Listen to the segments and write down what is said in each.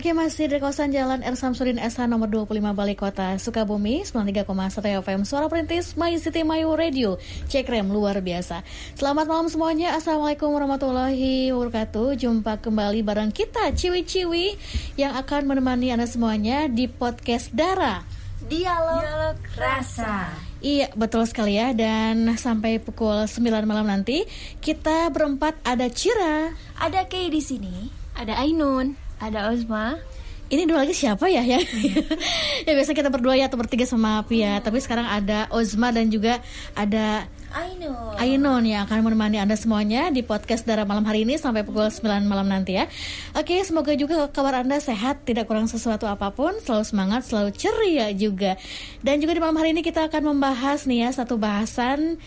Oke masih dari kawasan Jalan R. Samsudin SH nomor 25 Bali Kota Sukabumi 93,1 FM Suara Perintis My City My Radio. Cek rem luar biasa. Selamat malam semuanya. Assalamualaikum warahmatullahi wabarakatuh. Jumpa kembali bareng kita Ciwi-ciwi Yang akan menemani Anda semuanya di podcast Dara. Dialog, Dialog Rasa. Iya betul sekali ya. Dan sampai pukul 9 malam nanti Kita berempat ada Cira. Ada Kay di sini. Ada Ainun ada Ozma. Ini dua lagi siapa ya? Ya ya biasa kita berdua ya atau bertiga sama Pia hmm. tapi sekarang ada Ozma dan juga ada Ainon Ainon yang akan menemani anda semuanya di podcast Dara malam hari ini sampai pukul 9 malam nanti ya. Oke semoga juga kabar anda sehat tidak kurang sesuatu apa pun. Selalu semangat selalu ceria juga. Dan juga di malam hari ini kita akan membahas nih ya satu bahasan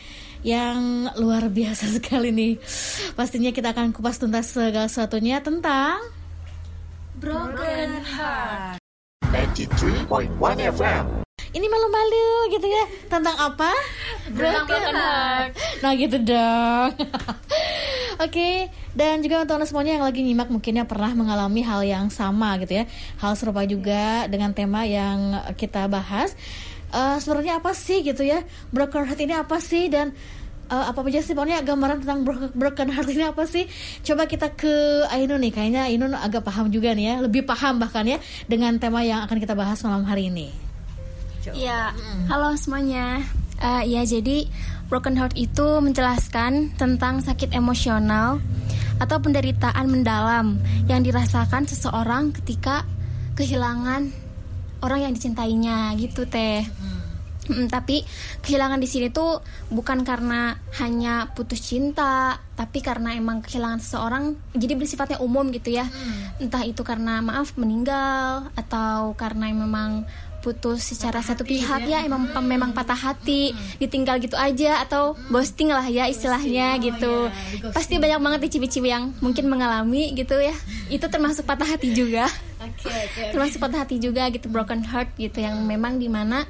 yang luar biasa sekali nih. Pastinya kita akan kupas tuntas segala sesuatunya tentang Broken Heart. 93.1 FM ini malu-malu gitu ya. Tentang apa? Broken heart. nah gitu dong. Oke okay. dan juga untuk anda semuanya yang lagi nyimak mungkinnya pernah mengalami hal yang sama gitu ya. Hal serupa juga dengan tema yang kita bahas. Uh, sebenarnya apa sih gitu ya? Broken heart ini apa sih? Dan uh, apa aja sih pokoknya gambaran tentang broken heart ini apa sih? Coba kita ke Ainun nih, kayaknya Ainun agak paham juga nih ya, lebih paham bahkan ya dengan tema yang akan kita bahas malam hari ini. Ya, halo semuanya. Uh, ya jadi broken heart itu menjelaskan tentang sakit emosional atau penderitaan mendalam yang dirasakan seseorang ketika kehilangan orang yang dicintainya gitu teh. Hmm. Hmm, tapi kehilangan di sini tuh bukan karena hanya putus cinta, tapi karena emang kehilangan seseorang, jadi bersifatnya umum gitu ya. Hmm. Entah itu karena maaf meninggal atau karena memang putus secara patah satu pihak ya, ya emang hmm. memang patah hati, hmm. ditinggal gitu aja atau hmm. ghosting lah ya istilahnya ghosting. gitu. Oh, ya, Pasti banyak banget cibi-cibi yang mungkin mengalami gitu ya. Itu termasuk patah hati juga. okay, okay, okay. termasuk patah hati juga gitu, broken heart gitu yang memang di mana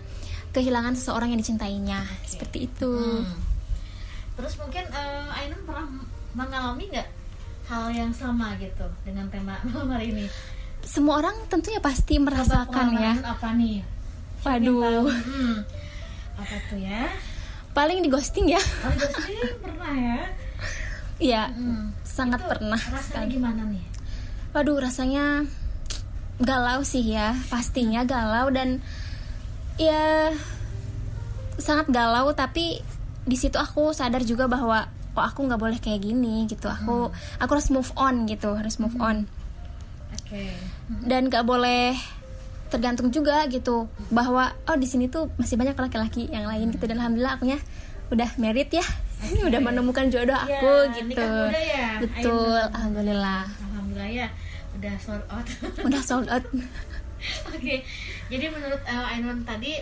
kehilangan seseorang yang dicintainya okay. seperti itu hmm. terus mungkin uh, Ainun pernah mengalami nggak hal yang sama gitu dengan tema malam hari ini semua orang tentunya pasti merasakan ya apa nih waduh hmm. apa tuh ya paling di ghosting ya oh, di ghosting pernah ya Iya, hmm. sangat Itu pernah. Rasanya gimana nih? Waduh, rasanya galau sih ya, pastinya galau dan ya sangat galau tapi di situ aku sadar juga bahwa oh aku nggak boleh kayak gini gitu aku hmm. aku harus move on gitu harus move hmm. on okay. hmm. dan nggak boleh tergantung juga gitu bahwa oh di sini tuh masih banyak laki-laki yang lain gitu dan alhamdulillah akunya udah merit ya okay. udah menemukan jodoh iya, aku ya, gitu ya. betul Ayo, alhamdulillah alhamdulillah ya udah sold out udah sold out okay. jadi menurut uh, Ainun tadi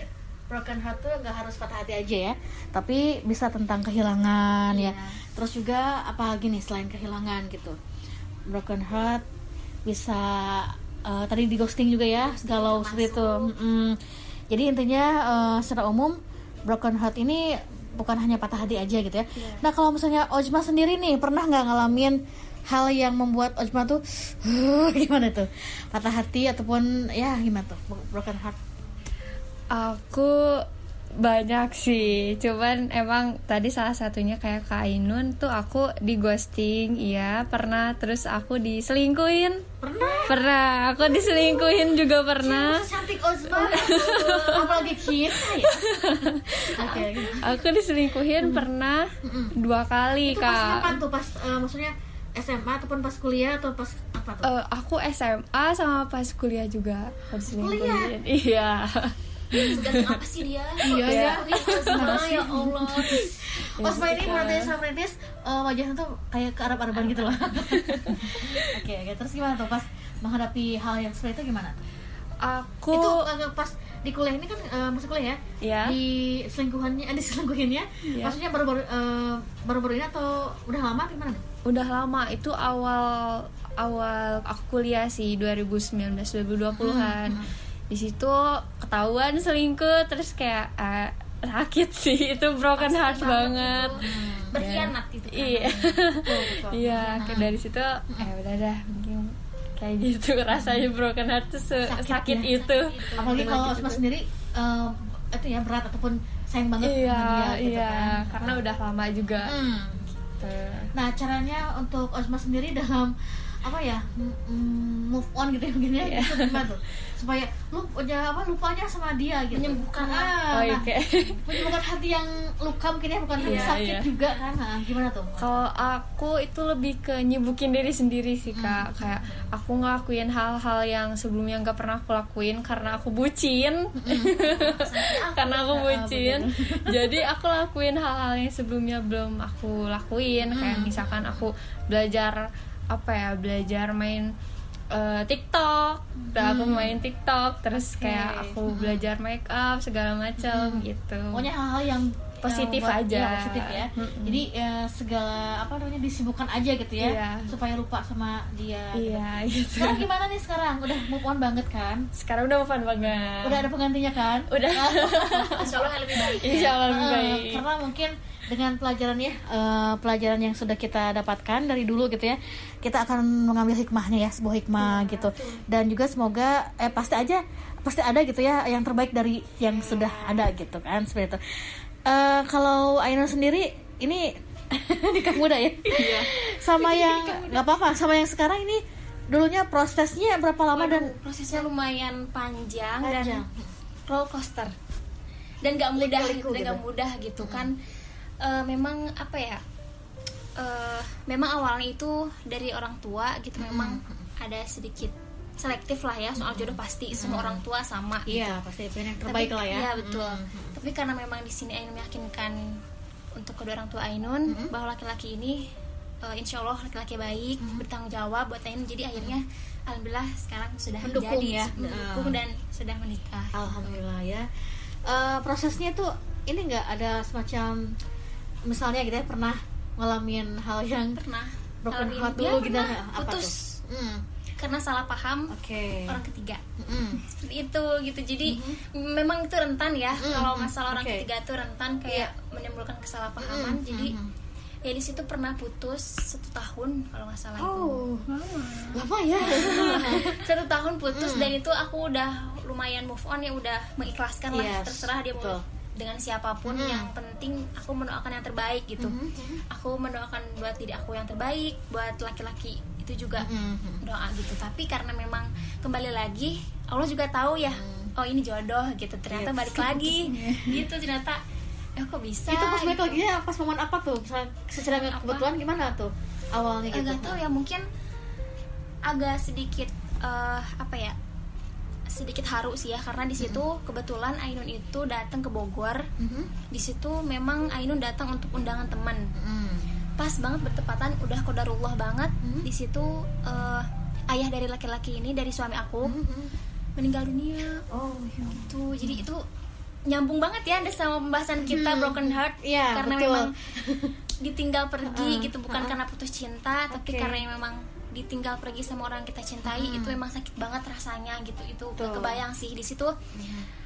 broken heart tuh nggak harus patah hati aja ya tapi bisa tentang kehilangan yeah. ya iya. terus juga apa lagi nih selain kehilangan gitu broken heart bisa uh, tadi di ghosting juga ya galau seperti itu mm jadi intinya uh, secara umum broken heart ini bukan hanya patah hati aja gitu ya yeah. nah kalau misalnya Ojma sendiri nih pernah nggak ngalamin hal yang membuat Ojma tuh uh, gimana tuh? Patah hati ataupun ya gimana tuh? Broken heart. Aku banyak sih cuman emang tadi salah satunya kayak Kak Ainun tuh aku di ghosting iya pernah. Terus aku diselingkuhin. Pernah? Pernah aku diselingkuhin juga pernah. Cantik Osma apalagi kita ya? Okay. aku diselingkuhin hmm. pernah dua kali itu kak. pas kapan tuh? Pas uh, maksudnya SMA ataupun pas kuliah atau pas apa tuh? Uh, aku SMA sama pas kuliah juga. Pas kuliah? Iya. Sedang apa sih dia? Iya ya. ya Allah. Osma ini menurut sama Printis uh, wajahnya tuh kayak ke Arab-Araban gitu loh. Oke, oke. Terus gimana tuh pas menghadapi hal yang seperti itu gimana? Aku itu uh, pas di kuliah ini kan uh, masuk kuliah ya? Iya. Di selingkuhannya, eh, di selingkuhinnya. Yeah. Maksudnya baru-baru uh, baru-baru ini atau udah lama atau gimana? Udah lama. Itu awal awal aku kuliah sih 2019 2020-an. Hmm, hmm di situ ketahuan selingkuh terus kayak eh, sakit sih itu broken heart banget berkhianat itu kan iya iya kayak dari situ eh udah dah kayak gitu rasanya broken heart tuh Sakit sakit, ya, itu. Apalagi kalau Sakit Osma sendiri eh, itu ya berat ataupun sayang banget iya sama dia gitu iya. kan. Karena udah lama juga. Hmm. Gitu. Nah caranya untuk Osma sendiri dalam apa ya move on gitu ya mungkin ya Iya. itu gimana tuh? Supaya lu udah apa lupanya sama dia gitu. Menyembuhkan ah, oh iya nah, kayak menyembuhkan hati yang luka mungkin ya bukan hati Iya, sakit iya. juga kan. Nah, gimana tuh? Kalau aku itu lebih ke nyibukin diri sendiri sih kak. Kayak aku ngelakuin hal-hal yang sebelumnya nggak pernah aku lakuin Karena aku bucin. Karena aku bucin. Jadi aku lakuin hal-hal yang sebelumnya belum aku lakuin. Kayak misalkan aku belajar apa ya Belajar main eh, TikTok. Udah aku main TikTok Terus kayak aku belajar make up segala macam gitu. Pokoknya hal-hal yang Positif yang buat- aja. iya, positif ya. Mm-mm. jadi ya, segala apa namanya disibukkan aja gitu ya Iya. supaya lupa sama dia gitu. Iya gitu. sekarang gimana nih sekarang? Udah move on banget kan? Sekarang udah fun banget. Udah ada penggantinya kan? Udah. Insya Allah lebih baik. Insya Allah lebih baik. karena mungkin dengan pelajaran ya eh, pelajaran yang sudah kita dapatkan dari dulu gitu ya kita akan mengambil hikmahnya ya sebuah hikmah gitu. dan juga semoga eh pasti aja pasti ada gitu ya yang terbaik dari yang sudah ada gitu kan seperti itu. Eh, kalau Ainur sendiri ini nikah muda ya? Sama yang nggak apa-apa sama yang sekarang ini dulunya prosesnya berapa lama dan prosesnya lumayan panjang, Panjang. dan roller coaster. Dan gak mudah dan gitu. gak mudah gitu kan Eh, memang apa ya eh, memang awalnya itu dari orang tua gitu memang ada sedikit selektif lah ya soal jodoh pasti semua orang tua sama iya pasti pengen yang terbaik Tapi- lah ya Iya betul. Tapi karena memang di sini Ainun meyakinkan untuk kedua orang tua Ainun bahwa laki-laki ini eh, insya Allah laki-laki baik bertanggung jawab buat Ainun. Jadi akhirnya alhamdulillah sekarang sudah Mendukung jadi ya. mendukung dan sudah menikah. Alhamdulillah ya. Eh, prosesnya tuh ini nggak ada semacam misalnya ya pernah ngalamin hal yang Pernah broken ngalamin- heart ya, dulu pernah. apa putus tuh? Hmm, karena salah paham Oke. orang ketiga. Hmm. seperti itu gitu jadi memang itu rentan ya kalau masalah orang Oke. ketiga itu rentan kayak menimbulkan kesalahpahaman jadi ya di situ pernah putus satu tahun kalau nggak salah itu Oh, lama ya. satu tahun putus dan itu aku udah lumayan move on ya udah mengikhlaskan lah Yes, terserah dia mau betul. Dengan siapa pun yang penting aku mendoakan yang terbaik gitu. Aku mendoakan buat diri aku yang terbaik buat laki-laki itu juga doa gitu. Tapi karena memang kembali lagi Allah juga tahu ya oh ini jodoh gitu. Ternyata balik lagi. Gitu ternyata ya kok bisa itu pas balik gitu. lagi ya pas momen apa tuh? Secara kebetulan gimana tuh? Awalnya gitu? agak tahu ya mungkin agak sedikit eh, apa ya sedikit haru sih ya karena di situ kebetulan Ainun itu datang ke Bogor Mhm. di situ memang Ainun datang untuk undangan teman Hmm. pas banget bertepatan udah kodarullah banget Mhm. di situ eh, ayah dari laki-laki ini dari suami aku Mhm. meninggal dunia Oh, iya. tuh jadi itu nyambung banget ya ada sama pembahasan kita broken heart Iya, karena betul. memang ditinggal pergi Uh-uh, gitu bukan uh-uh. karena putus cinta tapi Oke. karena memang ditinggal pergi sama orang yang kita cintai itu memang sakit banget rasanya gitu. Itu Betul. kebayang sih di situ.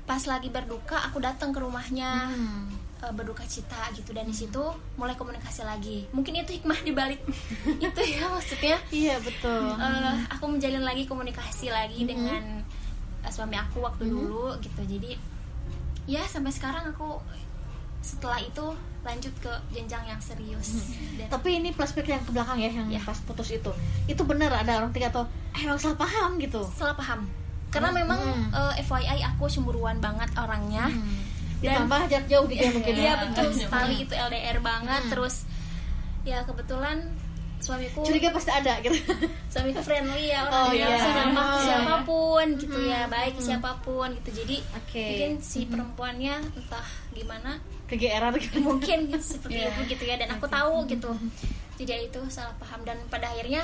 Pas lagi berduka aku datang ke rumahnya Hmm. eh, berduka cita gitu. Dan di situ mulai komunikasi lagi. Mungkin itu hikmah dibalik itu ya maksudnya. Iya betul. eh, aku menjalin lagi komunikasi lagi dengan eh, suami aku waktu dulu gitu. Jadi ya sampai sekarang aku setelah itu lanjut ke jenjang yang serius dan Tapi ini flashback yang ke belakang ya, yang Ya. pas putus itu. Itu bener ada orang tiga atau eh, emang salah paham gitu. salah paham karena memang eh, FYI aku cemburuan banget orangnya Dan- Ditambah jarak jauh gitu ya mungkin. Iya ya. betul sekali itu LDR banget terus ya kebetulan suamiku Curiga pasti ada gitu. suamiku friendly ya Oh, orang iya. bisa ramah ke Oh, siapa pun gitu ya baik ke siapa pun gitu jadi Oke. mungkin si perempuannya entah gimana Kegeeran gitu. mungkin seperti Iya. itu gitu ya dan aku tahu gitu jadi ya itu salah paham dan pada akhirnya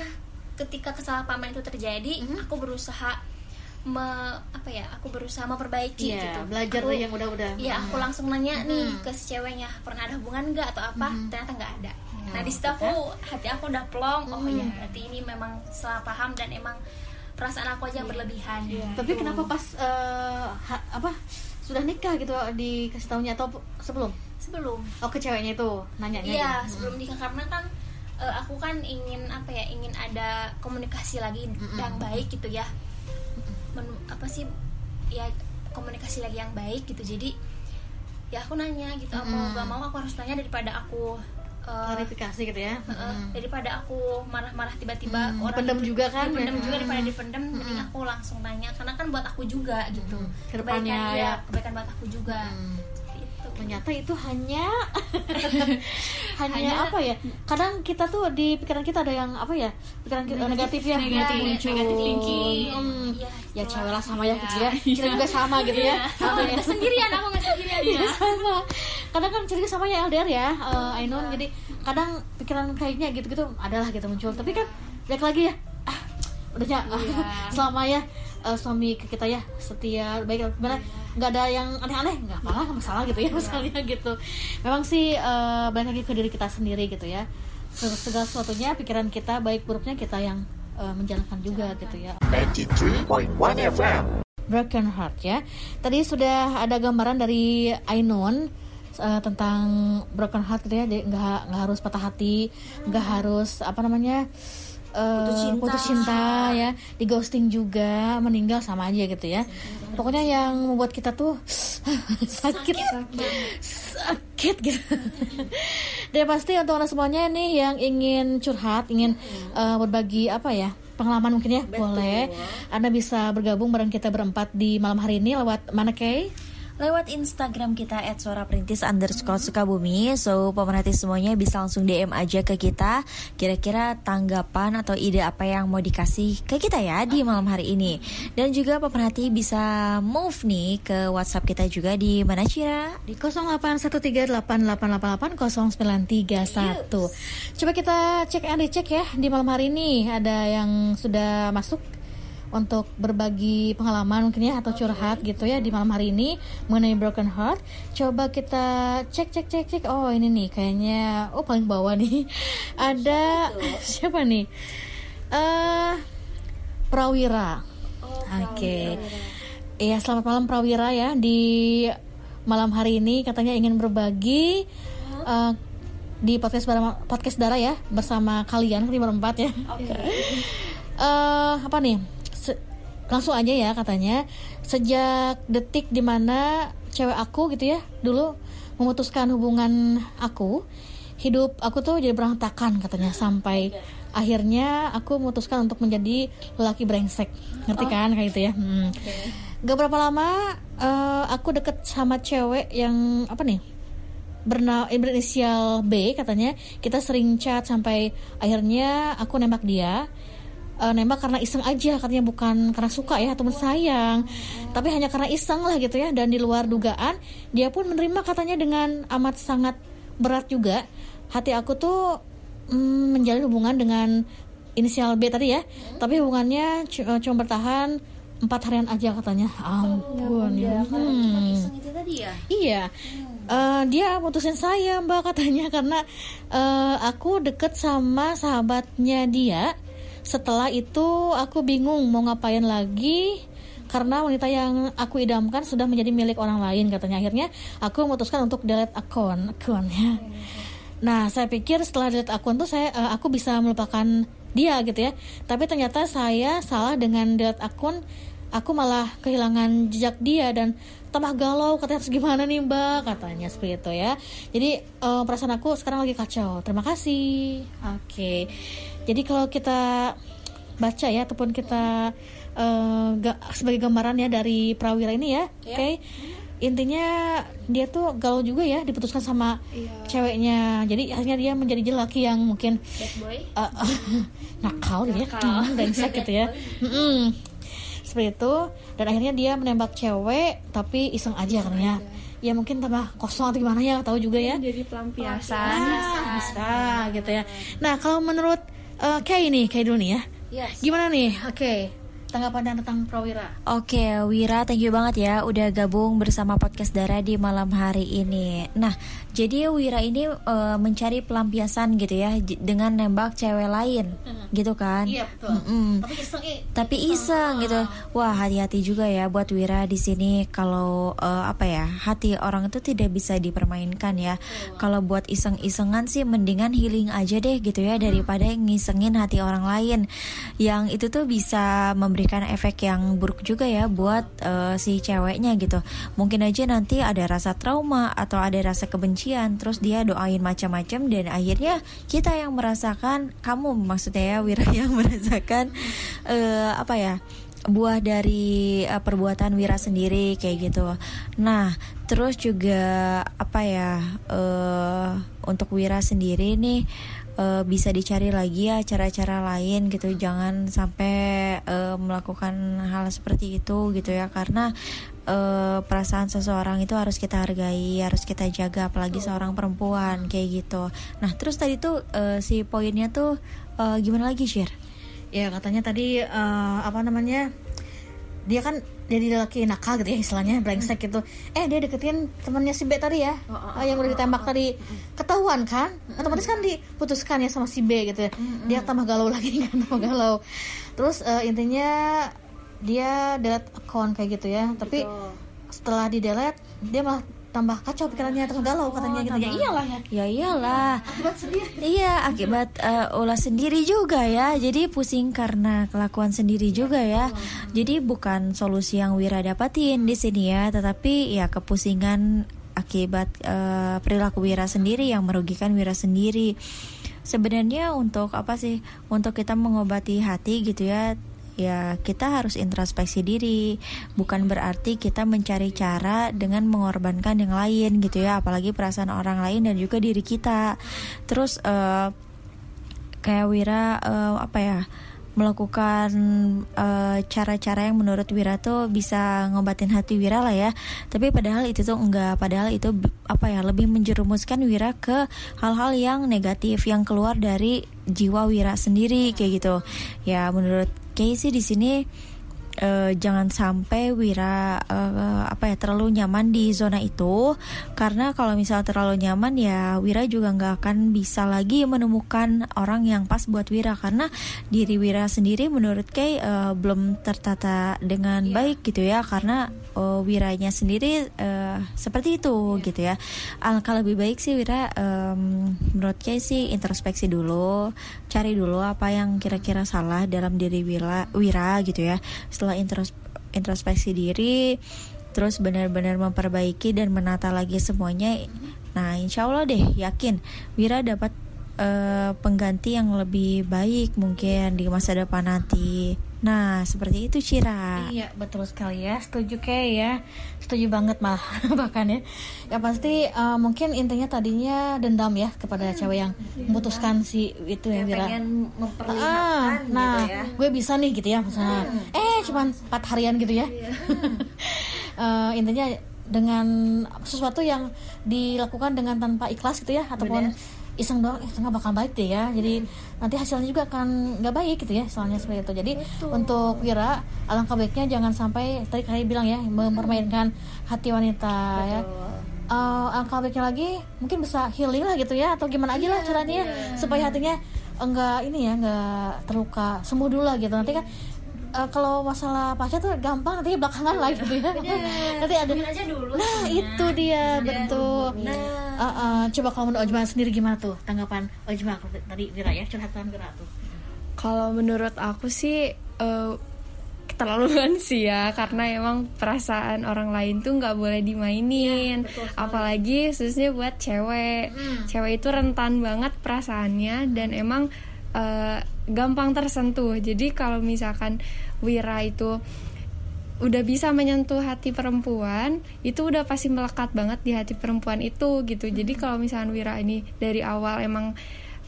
ketika kesalahpahaman itu terjadi Mm-hmm. aku berusaha me, apa ya aku berusaha memperbaiki Iya, gitu belajar Aku- yang udah-udah. Iya, aku langsung nanya nih ke si ceweknya pernah ada hubungan nggak atau apa? Ternyata nggak ada. Nah di situ aku hati aku udah plong. Oh iya, berarti ini memang salah paham dan emang perasaan aku aja yang berlebihan Tapi kenapa pas eh, ha- apa sudah nikah gitu dikasih tahunya atau sebelum? sebelum Oh ke ceweknya itu nanyanya. Iya, gitu. sebelum nikah karena kan eh, aku kan ingin apa ya, ingin ada komunikasi lagi yang baik gitu ya. Men- apa sih ya komunikasi lagi yang baik gitu. Jadi ya aku nanya gitu, mau gak mau aku harus nanya daripada aku eh, Klarifikasi gitu ya. eh, daripada aku marah-marah tiba-tiba Hmm, orang dipendam juga kan, dipendam ya. juga daripada dipendam mending aku langsung nanya karena kan buat aku juga gitu Ke depannya, kebaikan ya. ya kebaikan buat aku juga itu Ternyata itu hanya hanya apa ya? Kadang kita tuh di pikiran kita ada yang apa ya? Pikiran kita negatif, ya negatif, muncul. negatif thinking. Hmm, Iya, ya itulah. cewek lah sama ya ya. Kita juga sama gitu ya. sama nggak sendirian aku nggak sendirian Iya sama. Kadang kan cerita sama ya LDR ya, Ainun. Jadi kadang pikiran kayaknya gitu-gitu adalah gitu muncul. Tapi kan balik lagi ya, ah udahnya selama ya eh, suami ke kita ya setia baik gimana nggak ada yang aneh-aneh nggak apa-apa nggak masalah gitu ya misalnya gitu. Memang sih eh, balik lagi ke diri kita sendiri gitu ya. Se- Segala sesuatunya pikiran kita baik buruknya kita yang eh, menjalankan juga gitu ya. 93.1 FM. Broken Heart ya. Tadi sudah ada gambaran dari Ainun eh, tentang broken heart gitu ya. Nggak nggak harus patah hati, nggak harus apa namanya eh, putus cinta. ya, di ghosting juga, meninggal sama aja gitu ya. Pokoknya yang membuat kita tuh sakit, sakit gitu. Dan pasti untuk anda semuanya nih yang ingin curhat, ingin eh, berbagi apa ya pengalaman mungkin ya, boleh. Anda bisa bergabung bareng kita berempat di malam hari ini lewat mana Kay? Lewat Instagram kita at suara perintis underscore sukabumi. So pemerhati semuanya bisa langsung DM aja ke kita. Kira-kira tanggapan atau ide apa yang mau dikasih ke kita ya di malam hari ini. Dan juga pemerhati bisa move nih ke WhatsApp kita juga di mana Cira? Di 0813880931. Coba kita cek and cek ya di malam hari ini. Ada yang sudah masuk untuk berbagi pengalaman mungkin ya atau curhat gitu ya di malam hari ini mengenai broken heart. Coba kita cek cek cek cek. Oh ini nih kayaknya oh paling bawah nih ada siapa nih? Eh Prawira. Oke. Iya, selamat malam Prawira ya di malam hari ini katanya ingin berbagi eh, di podcast Bara- podcast Dara ya bersama kalian di berempat ya. Eh, apa nih? Langsung aja ya katanya. Sejak detik di mana cewek aku gitu ya dulu memutuskan hubungan aku hidup aku tuh jadi berantakan katanya. Sampai akhirnya aku memutuskan untuk menjadi lelaki brengsek. Ngerti kan? Kayak gitu ya. Hmm. gak berapa lama eh, aku deket sama cewek yang apa nih? Berna berinisial B katanya. Kita sering chat sampai akhirnya aku nembak dia Eh, nembak karena iseng aja katanya bukan karena suka ya teman sayang. Tapi hanya karena iseng lah gitu ya. Dan di luar dugaan dia pun menerima katanya dengan amat sangat berat juga. Hati aku tuh mm, menjalin hubungan dengan inisial B tadi ya. Tapi hubungannya eh, cuma bertahan empat harian aja katanya. Ampun ya. Hmm. Iseng itu tadi ya? Iya, Eh, dia putusin saya mbak katanya. Karena eh, aku deket sama sahabatnya dia. Setelah itu aku bingung mau ngapain lagi karena wanita yang aku idamkan sudah menjadi milik orang lain katanya. Akhirnya aku memutuskan untuk delete akun akunnya. Nah, saya pikir setelah delete akun tuh saya eh, aku bisa melupakan dia gitu ya. Tapi ternyata saya salah dengan delete akun. Aku malah kehilangan jejak dia dan tambah galau katanya harus gimana nih mbak katanya seperti itu ya. Jadi eh, perasaan aku sekarang lagi kacau. Terima kasih. Oke. Jadi kalau kita baca ya ataupun kita eh, ga- sebagai gambaran ya dari Prawira ini ya, oke? Intinya dia tuh galau juga ya diputuskan sama ceweknya. Jadi akhirnya dia menjadi lelaki yang mungkin boy. uh, nakal gitu ya. Hmm, brengsek gitu ya. Mm-mm. seperti itu. Dan akhirnya dia menembak cewek tapi iseng aja katanya. ya mungkin tambah kosong atau gimana ya tahu juga ya. Jadi pelampiasan. Ah, bisa gitu ya. Nah kalau menurut uh, Kay nih Kay dulu nih ya. Yes. Gimana nih? Oke tanggapan tentang Prawira. Oke, Wira, thank you banget ya udah gabung bersama podcast Dara di malam hari ini. Nah, jadi Wira ini eh, mencari pelampiasan gitu ya dengan nembak cewek lain, gitu kan? Iya betul. Mm-mm. Tapi iseng eh, Tapi iseng gitu. Wah, hati-hati juga ya buat Wira di sini kalau eh, apa ya, hati orang itu tidak bisa dipermainkan ya. Kalau buat iseng-isengan sih mendingan healing aja deh gitu ya daripada ngisengin hati orang lain. Yang itu tuh bisa memberikan efek yang buruk juga ya buat eh, si ceweknya gitu. Mungkin aja nanti ada rasa trauma atau ada rasa kebencian, terus dia doain macam-macam dan akhirnya kita yang merasakan kamu maksudnya ya Wira yang merasakan eh, apa ya buah dari eh, perbuatan Wira sendiri kayak gitu. Nah, terus juga apa ya eh untuk Wira sendiri nih eh, bisa dicari lagi ya cara-cara lain gitu. Jangan sampai eh, melakukan hal seperti itu gitu ya karena eh, perasaan seseorang itu harus kita hargai, harus kita jaga apalagi seorang perempuan kayak gitu. Nah, terus tadi tuh eh, si poinnya tuh eh, gimana lagi, Shir? Ya katanya tadi eh, apa namanya dia kan jadi laki nakal gitu ya istilahnya brengsek gitu. Eh dia deketin temannya si B tadi ya. Eh, yang udah ditembak tadi. ketahuan kan? Otomatis kan diputuskan ya sama si B gitu ya. Dia tambah galau lagi kan tambah galau. Terus eh, intinya dia delete account kayak gitu ya. Tapi setelah di delete dia malah tambah kacau pikirannya terus galau katanya gitu ya iyalah ya Ya iyalah. akibat sendiri Iya, akibat eh, ulah sendiri juga ya. Jadi pusing karena kelakuan sendiri juga ya. Jadi bukan solusi yang Wira dapatin di sini ya, tetapi ya kepusingan akibat eh, perilaku Wira sendiri yang merugikan Wira sendiri. Sebenarnya untuk apa sih? Untuk kita mengobati hati gitu ya. Ya, kita harus introspeksi diri. Bukan berarti kita mencari cara dengan mengorbankan yang lain gitu ya, apalagi perasaan orang lain dan juga diri kita. Terus eh, kayak Wira eh, apa ya melakukan eh, cara-cara yang menurut Wira tuh bisa ngobatin hati Wira lah ya tapi padahal itu tuh enggak padahal itu apa ya lebih menjerumuskan Wira ke hal-hal yang negatif yang keluar dari jiwa Wira sendiri kayak gitu ya menurut Kay sih di sini eh, jangan sampai Wira eh, apa ya terlalu nyaman di zona itu. Karena kalau misalnya terlalu nyaman ya Wira juga nggak akan bisa lagi menemukan orang yang pas buat Wira. Karena diri Wira sendiri menurut Kay eh, belum tertata dengan baik gitu ya. Karena eh, Wiranya sendiri eh, seperti itu gitu ya. Alangkah lebih baik sih Wira em, menurut Kay sih introspeksi dulu cari dulu apa yang kira-kira salah dalam diri Wira, Wira gitu ya. Setelah intros- introspeksi diri terus benar-benar memperbaiki dan menata lagi semuanya nah insya Allah deh yakin Wira dapat eh, pengganti yang lebih baik mungkin di masa depan nanti nah seperti itu Cira. Iya betul sekali ya. Setuju kayak ya. Setuju banget malah bahkan ya. Ya pasti eh, mungkin intinya tadinya dendam ya kepada cewek yang memutuskan si itu ya Wira Ah, nah gue bisa nih gitu ya misalnya eh cuman empat harian gitu ya. Eh, intinya dengan sesuatu yang dilakukan dengan tanpa ikhlas gitu ya ataupun iseng doang eh, nggak bakal baik deh ya. Jadi nanti hasilnya juga akan nggak baik gitu ya soalnya seperti itu. Jadi untuk Wira alangkah baiknya jangan sampai tadi kalian bilang ya mempermainkan hati wanita ya. Eh, alangkah baiknya lagi mungkin bisa healing lah gitu ya atau gimana aja lah caranya ya, supaya hatinya enggak ini ya enggak terluka sembuh dulu lah gitu. Nanti kan eh, kalau masalah pacar tuh gampang nanti belakangan lah gitu ya nanti ada nah itu dia betul. Eh, eh, coba kalau menurut Ojma sendiri gimana tuh tanggapan Ojma tadi Wira ya? Curhatan Wira tuh. Kalau menurut aku sih eh, keterlaluan sih ya karena emang perasaan orang lain tuh nggak boleh dimainin. Apalagi khususnya buat cewek. Cewek itu rentan banget perasaannya dan emang eh, gampang tersentuh. Jadi kalau misalkan Wira itu udah bisa menyentuh hati perempuan itu udah pasti melekat banget di hati perempuan itu gitu. Jadi kalau misalkan Wira ini dari awal emang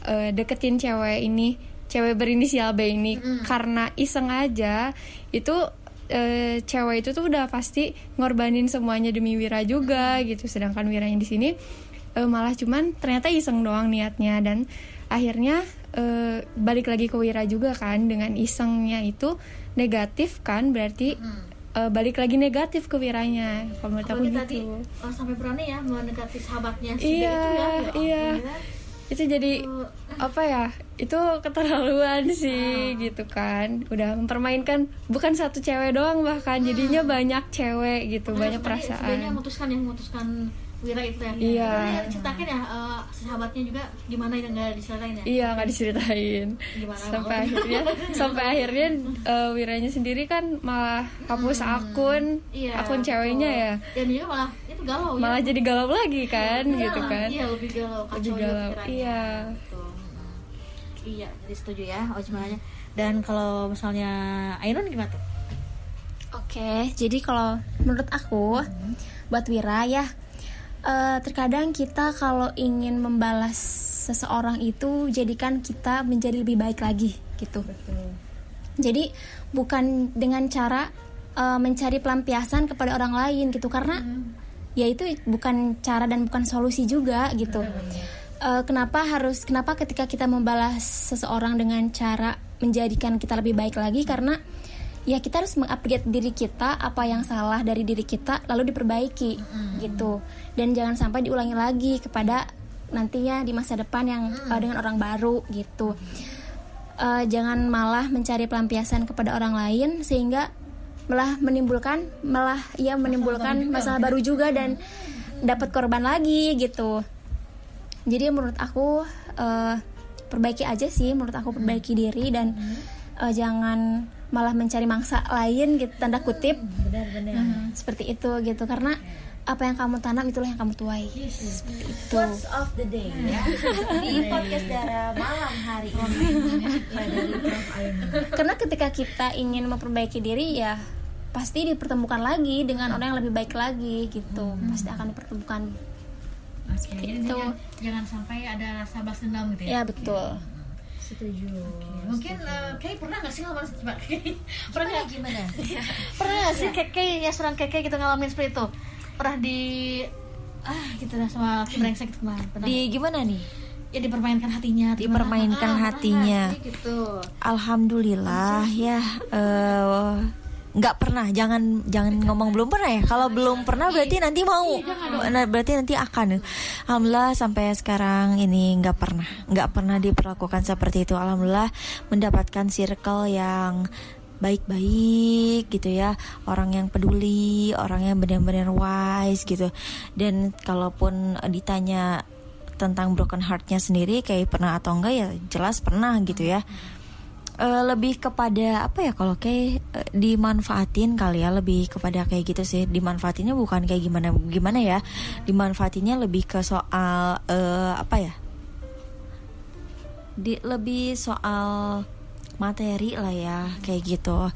eh, deketin cewek ini cewek berinisial B ini karena iseng aja itu eh, cewek itu tuh udah pasti ngorbanin semuanya demi Wira juga gitu. Sedangkan Wira yang di sini eh, malah cuman ternyata iseng doang niatnya dan akhirnya eh, balik lagi ke Wira juga kan dengan isengnya itu negatif kan berarti eh, balik lagi negatif ke Wiranya. Kalau menurut aku gitu. tadi oh, sampai berani ya mendekati sahabatnya si Iya, itu ya. Ya iya. ampun, ya. itu jadi apa ya itu keterlaluan sih gitu kan. Udah mempermainkan bukan satu cewek doang bahkan jadinya banyak cewek gitu banyak Sebenarnya- Sebenarnya perasaan memutuskan yang memutuskan Wira itu ya. Iya. Sebenarnya ceritakan ya eh, sahabatnya juga gimana yang nggak diceritain ya. iya nggak diceritain Gimana sampai mau? akhirnya sampai akhirnya eh, wiranya sendiri kan malah hapus akun Iya, akun ceweknya ya Dan dia malah itu galau malah ya. jadi galau lagi kan gitu kan Iya lebih galau kacau lebih galau iya Gitu. Iya, jadi setuju ya Ojmanya. Dan kalau misalnya Ainun gimana tuh? Oke, jadi kalau menurut aku buat Wira ya eh, terkadang kita kalau ingin membalas seseorang itu jadikan kita menjadi lebih baik lagi gitu. Jadi bukan dengan cara eh, mencari pelampiasan kepada orang lain gitu. Karena ya itu bukan cara dan bukan solusi juga gitu. Eh, kenapa harus kenapa ketika kita membalas seseorang dengan cara menjadikan kita lebih baik lagi? Karena ya kita harus mengupgrade diri kita apa yang salah dari diri kita lalu diperbaiki gitu dan jangan sampai diulangi lagi kepada nantinya di masa depan yang eh, dengan orang baru gitu. Eh, jangan malah mencari pelampiasan kepada orang lain sehingga malah menimbulkan malah ya menimbulkan masalah baru juga dan dapat korban lagi gitu. Jadi menurut aku eh, perbaiki aja sih menurut aku perbaiki diri dan eh, jangan malah mencari mangsa lain gitu tanda kutip. Benar-benar. Hmm, seperti itu gitu. Karena apa yang kamu tanam itulah yang kamu tuai. Seperti itu. Quotes of the day ya. Di podcast Dara malam hari ini. Ya dari Prof Ainun. karena ketika kita ingin memperbaiki diri ya pasti dipertemukan lagi dengan orang yang lebih baik lagi gitu. Pasti akan dipertemukan. Oke, jadi Gitu. jangan, jangan sampai ada rasa balas dendam gitu ya. ya betul. Setuju. Mungkin eh, kayak pernah nggak sih ngalamin coba pernah nggak Gimana? pernah nggak sih keke ya seorang keke gitu ngalamin seperti itu pernah di ah gitu lah sama brengsek gitu kemarin pernah. Di gimana nih? ya dipermainkan hatinya Dipermainkan? Ah, hatinya. sih gitu. Alhamdulillah ya eh, nggak pernah jangan jangan ngomong belum pernah ya. Kalau belum pernah berarti nanti mau. Nah, berarti nanti akan. Alhamdulillah sampai sekarang ini nggak pernah nggak pernah diperlakukan seperti itu. Alhamdulillah mendapatkan circle yang baik-baik gitu ya. Orang yang peduli orang yang benar-benar wise gitu. Dan kalaupun ditanya tentang broken heartnya sendiri kayak pernah atau enggak ya jelas pernah gitu ya. Eh, lebih kepada apa ya kalau kayak eh, dimanfaatin kali ya lebih kepada kayak gitu sih. Dimanfaatinnya bukan kayak gimana gimana ya. Dimanfaatinnya lebih ke soal eh, apa ya? Di lebih soal materi lah ya kayak gitu.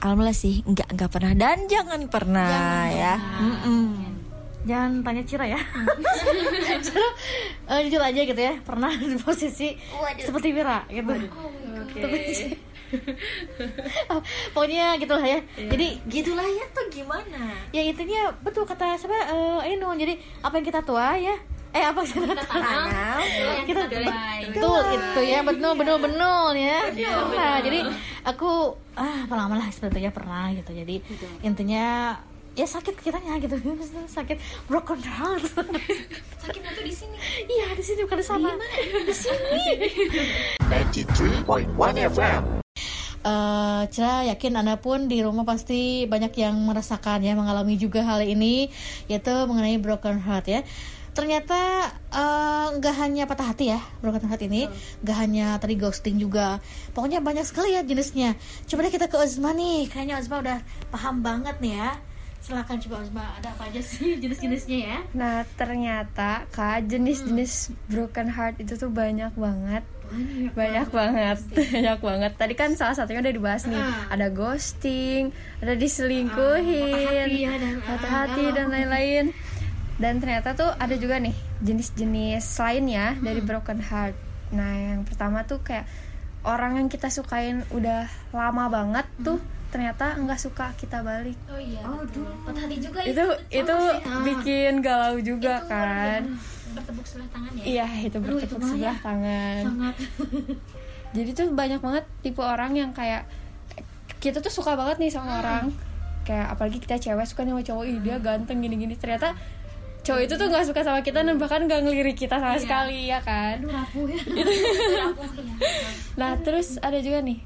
Alhamdulillah sih nggak nggak pernah. Dan jangan pernah ya. Mm-mm. jangan tanya Cira ya. Cira eh, jujur aja gitu ya pernah di posisi seperti Wira gitu. Tapi- pokoknya gitulah ya. Jadi gitulah ya tuh gimana? Ya intinya betul kata siapa? Eh Ainun. Jadi apa yang kita tua ya eh apa yang kita tanam kita betul itu ya betul betul betul ya. Nah jadi aku ah lama lah seperti itu ya pernah gitu. Jadi intinya ya sakit kitanya gitu. Sakit broken heart. Sakitnya tuh di sini. Iya di sini bukan di sana. Di sini. 93.1 FM. eh Cira yakin Anda pun di rumah pasti banyak yang merasakan ya mengalami juga hal ini yaitu mengenai broken heart ya. Ternyata eh, nggak hanya patah hati ya broken heart ini, nggak hanya tadi ghosting juga. Pokoknya banyak sekali ya jenisnya. Coba deh kita ke Ozma nih, kayaknya Ozma udah paham banget nih ya. Silakan coba Ozma, ada apa aja sih jenis-jenisnya ya? Nah ternyata kak jenis-jenis broken heart itu tuh banyak banget banyak banget banyak banget tadi kan salah satunya udah dibahas nih Ah. ada ghosting ada patah hati diselingkuhin ya, dan, patah ah, hati galau. dan lain-lain dan ternyata tuh ada juga nih jenis-jenis lainnya Hmm. dari broken heart. Nah yang pertama tuh kayak orang yang kita sukain udah lama banget tuh ternyata nggak suka kita balik. Oh iya patah hati juga itu itu bikin galau juga kan. bertepuk sebelah tangan ya? Iya itu Aduh, itu bertepuk mah sebelah ya. tangan. Sangat. Jadi tuh banyak banget tipe orang yang kayak kita tuh suka banget nih sama orang. Kayak apalagi kita cewek suka nih sama cowok ih dia ganteng gini-gini. Ternyata cowok itu tuh nggak suka sama kita dan bahkan nggak ngelirik kita sama sekali ya kan? Aduh rapuh ya. Nah terus ada juga nih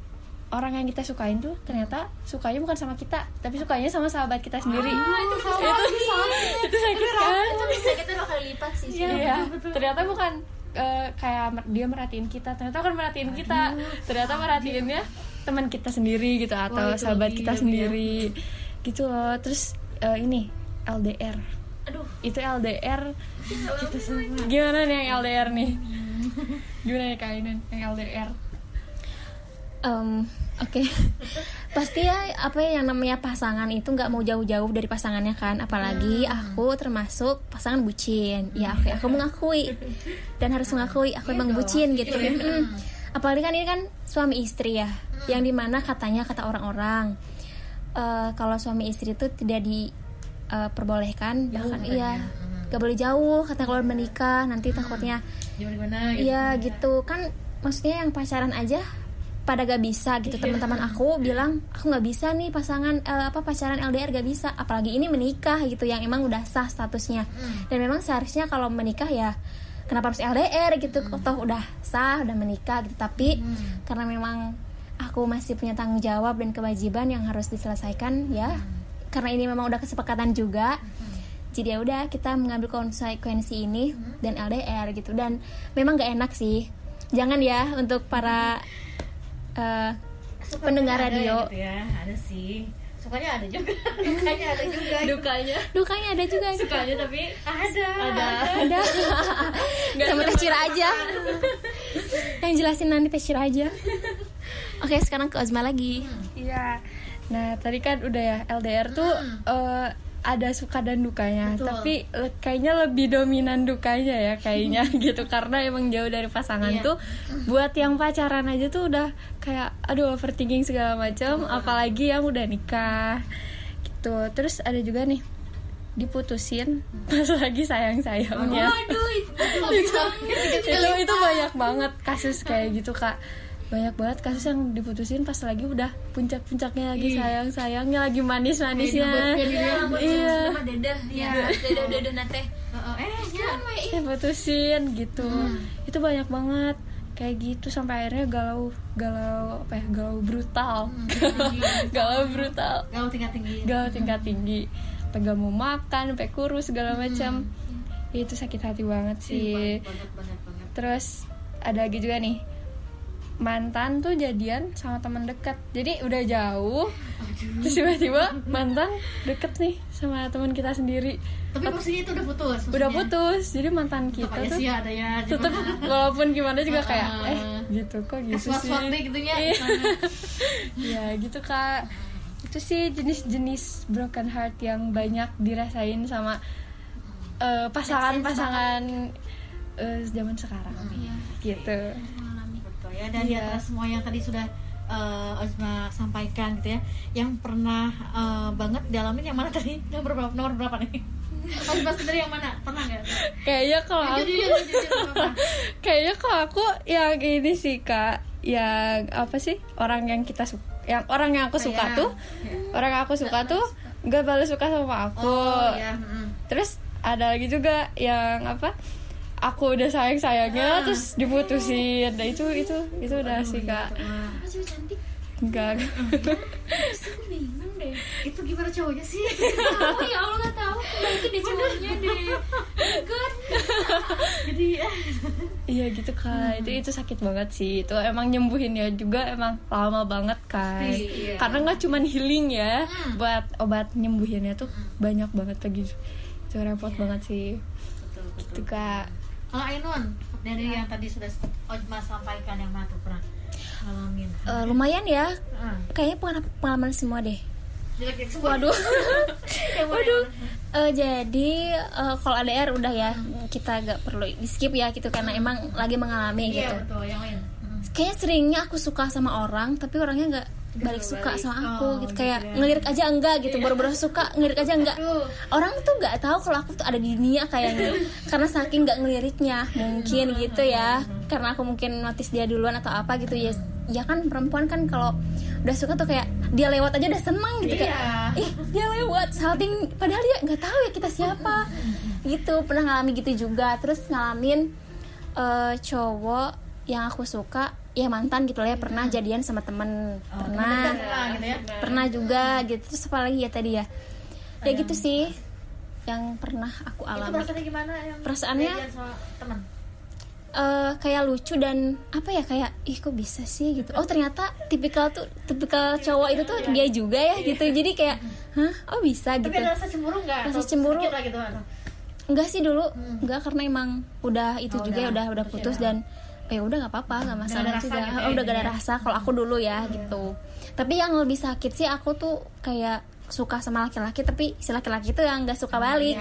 orang yang kita sukain tuh ternyata sukanya bukan sama kita tapi sukanya sama sahabat kita sendiri. Itu bisa itu sakit kan? Itu bisa kita dua kali lipat sih Iya, ternyata bukan eh, kayak dia merhatiin kita, ternyata bukan merhatiin kita, ternyata merhatiinnya teman kita sendiri gitu atau itu sahabat kita sendiri, gitu loh. Terus eh, ini LDR, aduh. Itu LDR, gitu semua. Gimana nih yang LDR nih? Gimana nih kainan yang LDR? Em, oke. Pasti ya apa ya yang namanya pasangan itu nggak mau jauh-jauh dari pasangannya kan. Apalagi aku termasuk pasangan bucin. Ya oke. Aku mengakui. Dan harus mengakui aku emang bucin gitu. Mm. apalagi kan ini kan suami istri ya. Yang di mana katanya kata orang-orang eh, kalau suami istri itu tidak diperbolehkan bahkan iya gak boleh jauh katanya kalau menikah nanti takutnya gimana gimana gitu. Iya gitu. Kan maksudnya yang pacaran aja pada gak bisa gitu. Teman-teman aku bilang aku nggak bisa nih pasangan eh, apa pacaran LDR gak bisa. Apalagi ini menikah gitu. Yang emang udah sah statusnya. Dan memang seharusnya kalau menikah ya kenapa harus LDR gitu? Toh udah sah udah menikah gitu. Tapi karena memang aku masih punya tanggung jawab dan kewajiban yang harus diselesaikan ya karena ini memang udah kesepakatan juga. Jadi ya udah kita mengambil konsekuensi ini dan LDR gitu. Dan memang gak enak sih. Jangan ya untuk para eh, pendengar Ada radio. gitu ya ada sih. Sukanya ada juga. Dukanya ada juga. Dukanya, dukanya ada juga. Gitu. sukanya tapi ada. ada. ada. Sama teh Cira aja. Yang jelasin nanti teh Cira aja. Oke sekarang ke Ozma lagi. Iya. Nah, tadi kan udah ya LDR tuh eh, ada suka dan dukanya, Betul. tapi le- kayaknya lebih dominan dukanya ya kayaknya gitu karena emang jauh dari pasangan Iya. tuh buat yang pacaran aja tuh udah kayak aduh overthinking segala macam, apalagi yang udah nikah. Gitu. Terus ada juga nih diputusin pas lagi sayang-sayangnya. aduh itu itu banyak banget kasus kayak gitu kak banyak banget kasus yang diputusin pas lagi udah puncak-puncaknya lagi sayang sayangnya lagi manis manisnya iya. dadah ya dadah dadah nate. Heeh, eh ya. diputusin gitu. Itu banyak banget. Kayak gitu sampai akhirnya galau galau apa ya? Galau brutal. Galau brutal. Galau tingkat tinggi. Galau tingkat tinggi. Gak mau makan sampai kurus segala macam. Itu sakit hati banget sih. banget banget banget. Terus ada lagi juga nih mantan tuh jadian sama teman dekat. Jadi udah jauh, terus tiba-tiba mantan deket nih sama teman kita sendiri. tapi maksudnya itu udah putus Udah maksudnya. putus. Jadi mantan kita Tetap aja tuh sih ada ya tetep walaupun gimana juga kayak eh gitu kok gitu sih. gitu ya Iya. ya gitu kak. Itu sih jenis-jenis broken heart yang banyak dirasain sama eh, pasangan-pasangan eh, zaman sekarang. Gitu. Ya dan di Iya. antara semua yang tadi sudah eh, Ozma sampaikan gitu ya yang pernah eh, banget dialamin yang mana tadi nomor berapa nomor berapa nih Ozma sendiri yang mana pernah nggak Kayaknya kalau aku jujur jujur jujur nggak apa-apa. Kayaknya kalau aku yang ini sih kak, yang apa sih orang yang kita suka, yang orang yang aku suka Kayak- tuh, orang yang aku suka tuh nggak balas suka sama aku. oh ya mm. Terus ada lagi juga yang apa? Aku udah sayang sayangnya terus diputusin. Nah itu itu itu udah sih kak. Wah, masih cantik Enggak. deh itu gimana cowoknya sih tahu ya Allah nggak tahu balikin deh cowoknya deh good jadi ya Iya gitu kak, itu itu sakit banget sih. Itu emang nyembuhinnya juga emang lama banget kan. Iya. Karena nggak cuman healing ya, buat obat nyembuhinnya tuh banyak banget lagi. Itu repot banget sih. betul betul Gitu kak. Kalau Ainun dari yang tadi sudah Ozma sampaikan yang mana tuh pernah ngalamin. Eh, lumayan ya. Ah, kayaknya pengalaman, pengalaman semua deh. Semua. Waduh. Waduh? Eh, jadi eh, kalau ADR udah ya kita gak perlu di skip ya gitu karena emang lagi mengalami iya gitu. betul. Yang lain. Mm. kayaknya seringnya aku suka sama orang tapi orangnya nggak balik suka sama aku Oh, gitu. Kayak ngelirik aja enggak gitu. Baru-baru suka ngelirik aja enggak. Orang tuh nggak tahu kalau aku tuh ada di dunia kayaknya. Karena saking nggak ngeliriknya mungkin gitu ya. Karena aku mungkin notice dia duluan atau apa gitu ya. Ya kan perempuan kan kalau udah suka tuh kayak dia lewat aja udah seneng gitu. Kayak ih dia lewat salting. Padahal dia nggak tahu ya kita siapa. Gitu pernah ngalamin gitu juga. Terus ngalamin eh, cowok yang aku suka ya mantan gitu lah ya. Pernah jadian sama temen. Pernah. Lah, gitu ya. Pernah juga gitu. Terus apa lagi ya tadi ya? Ya gitu sih. Yang pernah aku itu alami. perasaannya gimana? Yang Perasaannya- sama teman Eh, kayak lucu dan apa ya? Kayak ih kok bisa sih? gitu. Oh ternyata tipikal tuh tipikal cowok itu tuh dia juga ya gitu. Jadi kayak hah? Oh bisa gitu. tapi ada rasa cemburu nggak? Rasa cemburu. gitu enggak sih dulu. Enggak karena emang udah itu Oh, juga udah. udah udah putus dan ya udah nggak apa-apa nggak masalah rasa juga. gitu ya, oh, udah gak ada intinya. rasa kalau aku dulu ya gitu. Tapi yang lebih sakit sih aku tuh kayak suka sama laki-laki tapi si laki-laki itu yang nggak suka balik.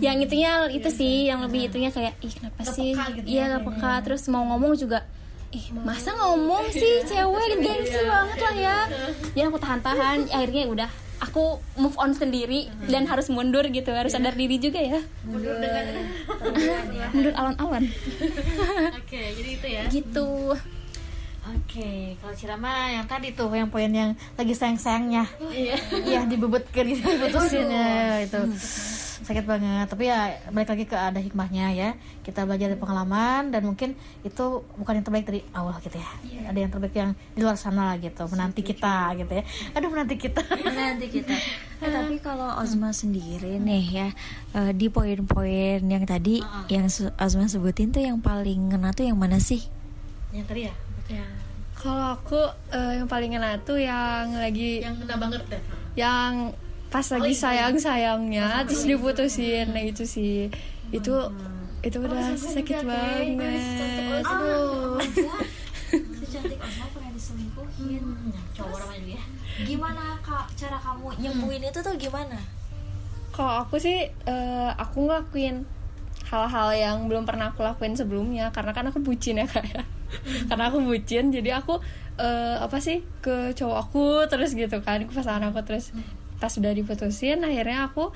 yang itunya itu sih yang lebih itunya kayak ih kenapa Nggak sih? gitu iya ya, nggak peka. Terus mau ngomong juga ih masa ngomong. sih cewek gengsi banget lah ya. Jadi aku tahan-tahan akhirnya udah aku move on sendiri dan harus mundur gitu harus sadar diri juga ya. Mundur dengan mundur alon-alon. Oke jadi itu ya. Gitu. Oke, kalau Cirama yang tadi tuh yang poin yang lagi sayang-sayangnya. Iya, dibebetkan gitu, diputusin ya itu. Sakit banget, tapi ya balik lagi ke ada hikmahnya ya. Kita belajar dari pengalaman dan mungkin itu bukan yang terbaik dari awal gitu ya. Ada yang terbaik yang di luar sana lah gitu, menanti kita gitu ya. Aduh, menanti kita. nanti kita Eh, tapi kalau Ozma sendiri nih ya eh, di poin-poin yang tadi yang su- Ozma sebutin tuh yang paling ngena tuh yang mana sih yang tadi ya, yang Kalau aku eh, yang paling ngena tuh yang lagi yang kena banget deh. yang pas lagi sayang sayangnya terus diputusin. Nah itu sih. Itu itu udah sakit banget Aduh. secantik pernah diselingkuhin cowok namanya dia. gimana kak cara kamu nyembuhin itu tuh gimana kalau aku sih eh, aku ngelakuin hal-hal yang belum pernah aku lakuin sebelumnya. Karena kan aku bucin ya kayak karena aku bucin jadi aku eh, apa sih ke cowok aku terus gitu kan ke pasangan aku terus pas sudah diputusin akhirnya aku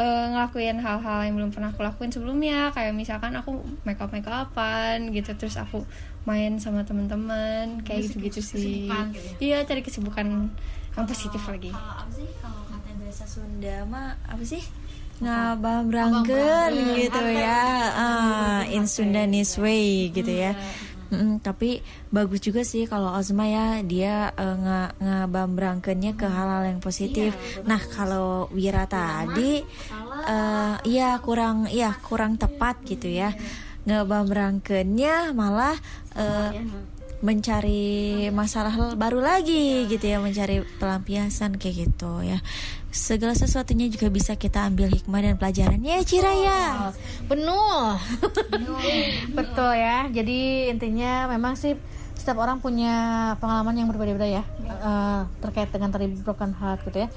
eh, ngelakuin hal-hal yang belum pernah aku lakuin sebelumnya. Kayak misalkan aku make up make upan gitu terus aku main sama teman-teman kayak gitu-gitu sih. kesibukan gitu iya cari kesibukan yang positif lagi. kalau apa sih kalau kata bahasa Sunda mah apa sih? Ngabambrangkeun gitu ya. Ah, in Sundanese way gitu ya Mm, tapi bagus juga sih kalau Ozma ya dia eh, nge ngabambrangkeunnya ke hal-hal yang positif. nah kalau Wira tadi eh iya kurang iya kurang tepat gitu ya. Ngebambrangkeunnya malah eh, mencari masalah baru lagi gitu ya, mencari pelampiasan kayak gitu ya. Segala sesuatunya juga bisa kita ambil hikmah dan pelajarannya ya Ciraya. penuh betul ya. Jadi intinya memang sih setiap orang punya pengalaman yang berbeda-beda ya eh, terkait dengan tadi broken heart gitu ya.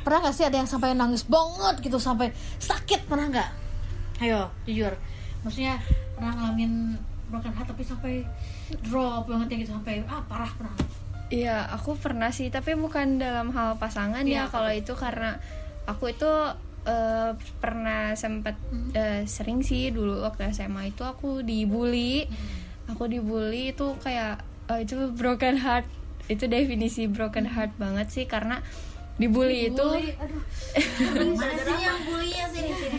Pernah nggak sih ada yang sampai nangis banget gitu sampai sakit? Pernah nggak? Ayo jujur. Maksudnya pernah ngalamin broken heart tapi sampai drop banget ya gitu sampai ah parah pernah? Iya, aku pernah sih, tapi bukan dalam hal pasangan Iya, ya. Kalau itu karena aku itu eh, pernah sempat eh, sering sih dulu waktu SMA itu aku dibully. Aku dibully itu kayak eh, itu broken heart. Itu definisi broken heart banget sih karena dibully itu. Mana sih yang bulinya sini sini.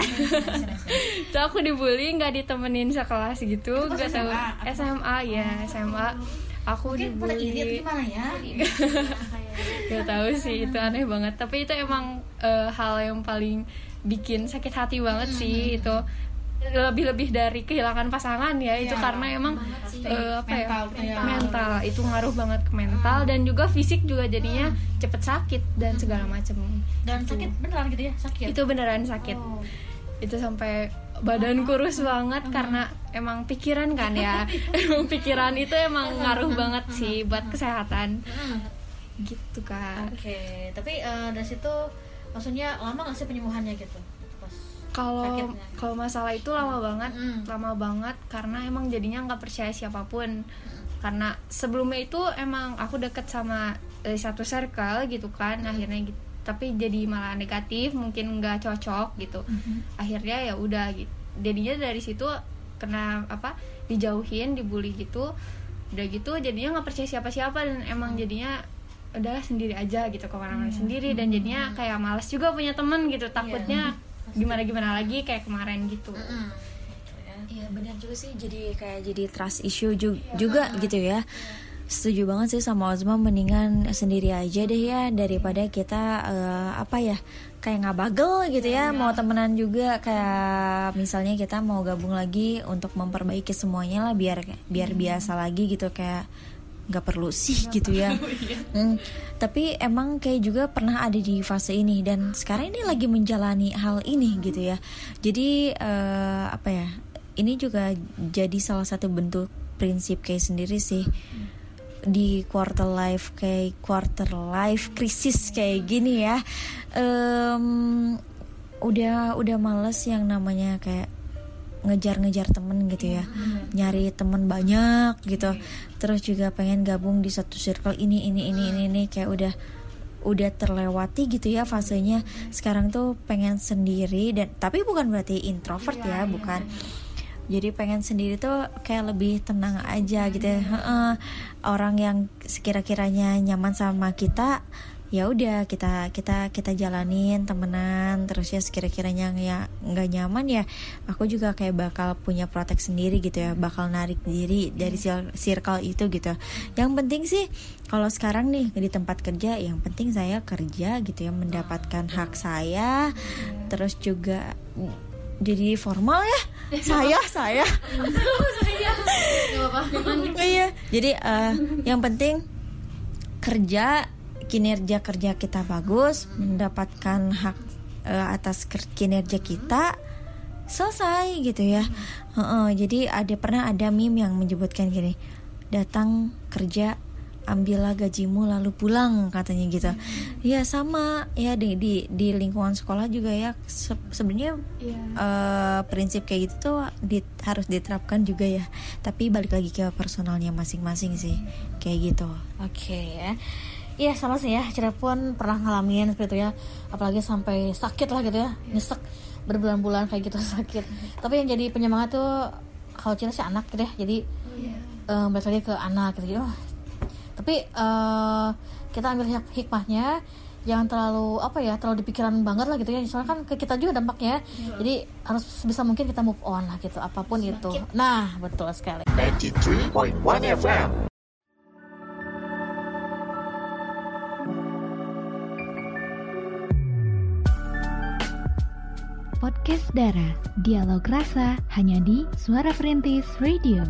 itu aku dibully nggak ditemenin sekelas gitu. Nggak tahu. SMA ya SMA. Aku mungkin dibully. gimana ya? Gak tahu sih itu aneh banget. Tapi itu emang eh, hal yang paling bikin sakit hati banget sih itu lebih-lebih dari kehilangan pasangan ya itu karena emang eh, apa ya Mental, ya. mental itu ngaruh banget ke mental dan juga fisik juga jadinya cepet sakit dan segala macem. Dan sakit beneran gitu ya? Sakit? Itu beneran sakit. Itu sampai badan kurus banget karena emang pikiran kan ya. Emang pikiran itu emang ngaruh banget sih buat kesehatan. Gitu kan Oke, tapi eh, dari situ maksudnya lama nggak sih penyembuhannya gitu? Kalau kalau masalah itu lama banget Mm. lama banget karena emang jadinya nggak percaya siapa pun. Karena sebelumnya itu emang aku deket sama eh, satu circle gitu kan akhirnya gitu tapi jadi malah negatif mungkin nggak cocok gitu. Akhirnya ya udah gitu jadinya dari situ kena apa dijauhin dibully gitu. Udah gitu jadinya nggak percaya siapa-siapa dan emang jadinya udahlah sendiri aja gitu ke mana-mana sendiri. Dan jadinya kayak malas juga punya temen gitu takutnya gimana gimana lagi kayak kemarin gitu. Iya benar juga sih. Jadi kayak jadi trust issue ju- juga gitu ya. Setuju banget sih sama Ozma mendingan sendiri aja deh ya daripada kita eh, apa ya kayak nggak bagel gitu ya. mau temenan juga kayak misalnya kita mau gabung lagi untuk memperbaiki semuanya lah biar biar biasa lagi gitu kayak nggak perlu sih gitu ya. Hmm, tapi emang kayak juga pernah ada di fase ini dan sekarang ini lagi menjalani hal ini gitu ya. Jadi eh, apa ya ini juga jadi salah satu bentuk prinsip kayak sendiri sih. Di quarter life kayak quarter life krisis kayak gini ya. Em, udah udah males yang namanya kayak ngejar-ngejar temen gitu ya. Nyari temen banyak gitu. Terus juga pengen gabung di satu circle ini ini ini ini, ini. Kayak udah udah terlewati gitu ya fasenya. Sekarang tuh pengen sendiri dan tapi bukan berarti introvert ya bukan. Jadi pengen sendiri tuh kayak lebih tenang aja gitu ya. Heeh. orang yang sekira-kiranya nyaman sama kita ya udah kita kita kita jalanin temenan terus ya sekira-kiranya ya nggak nyaman ya aku juga kayak bakal punya protek sendiri gitu ya bakal narik diri dari sil- circle itu gitu. Yang penting sih kalau sekarang nih di tempat kerja yang penting saya kerja gitu ya mendapatkan hak saya terus juga jadi formal ya saya saya. Iya jadi eh, yang penting kerja kinerja kerja kita bagus mendapatkan hak eh, atas kinerja kita selesai gitu ya. Jadi ada pernah ada meme yang menyebutkan gini datang kerja ambillah gajimu lalu pulang katanya gitu. Ya sama ya di di di lingkungan sekolah juga ya. Se- sebenarnya eh, prinsip kayak gitu tuh di- harus diterapkan juga ya. Tapi balik lagi ke personalnya masing-masing sih kayak gitu. Oke ya. Iya sama sih ya. Cira pun pernah ngalamin seperti itu ya. Apalagi sampai sakit lah gitu ya. Nyesek berbulan-bulan kayak gitu sakit. Tapi yang jadi penyemangat tuh kalau Cira sih anak gitu ya. Jadi eh, balik lagi ke anak gitu. Oh. Tapi eh, kita ambil hik- hikmahnya jangan terlalu apa ya terlalu dipikiran banget lah gitu ya soalnya kan ke kita juga dampaknya jadi harus sebisa mungkin kita move on lah gitu apa pun itu nah betul sekali 93.1 FM. Podcast Dara, dialog rasa hanya di Suara Perintis Radio.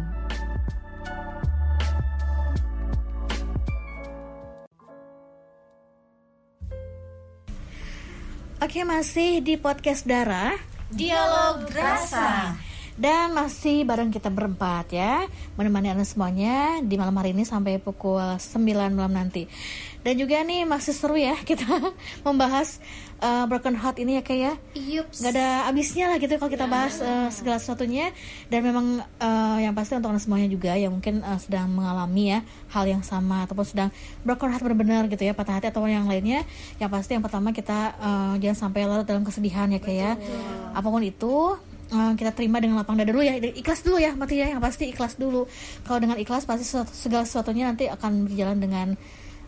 Oke masih di podcast Dara. Dialog Rasa. Dan masih bareng kita berempat ya. Menemani anda semuanya di malam hari ini sampai pukul 9 malam nanti Dan juga nih masih seru ya kita membahas uh, Broken Heart ini ya kayak ya. Gak ada habisnya lah gitu kalau kita bahas uh, segala sesuatunya. Dan memang uh, yang pasti untuk anda semuanya juga yang mungkin uh, sedang mengalami ya hal yang sama Ataupun sedang broken heart benar-benar gitu ya patah hati atau yang lainnya. Yang pasti yang pertama kita uh, jangan sampai larut dalam kesedihan ya kayak Apa pun itu uh, kita terima dengan lapang dada dulu ya. Ikhlas dulu ya mati ya yang pasti ikhlas dulu. Kalau dengan ikhlas pasti sesuatu- segala sesuatunya nanti akan berjalan dengan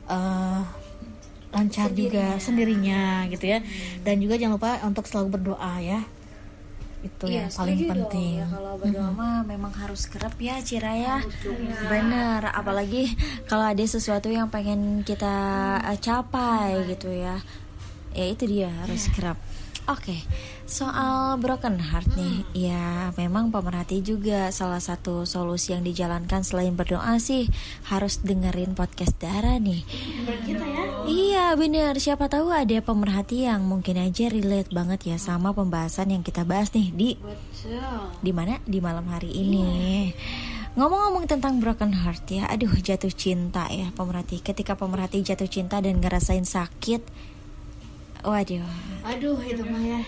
uh, lancar juga sendirinya gitu ya. Dan juga jangan lupa untuk selalu berdoa ya. Itu yang paling setuju dong. penting. Ya, kalau berdoa mah memang harus kerap ya Cira ya. Bener, apalagi kalau ada sesuatu yang pengen kita eh, capai gitu ya. Ya itu dia harus kerap. Oke, soal broken heart nih, ya memang pemerhati juga salah satu solusi yang dijalankan selain berdoa sih harus dengerin podcast Dara nih. Iya bener, siapa tahu ada pemerhati yang mungkin aja relate banget ya sama pembahasan yang kita bahas nih di di mana? Di malam hari ini. Ngomong-ngomong tentang broken heart ya, aduh jatuh cinta ya pemerhati. Ketika pemerhati jatuh cinta dan ngerasain sakit, waduh, aduh itu mah ya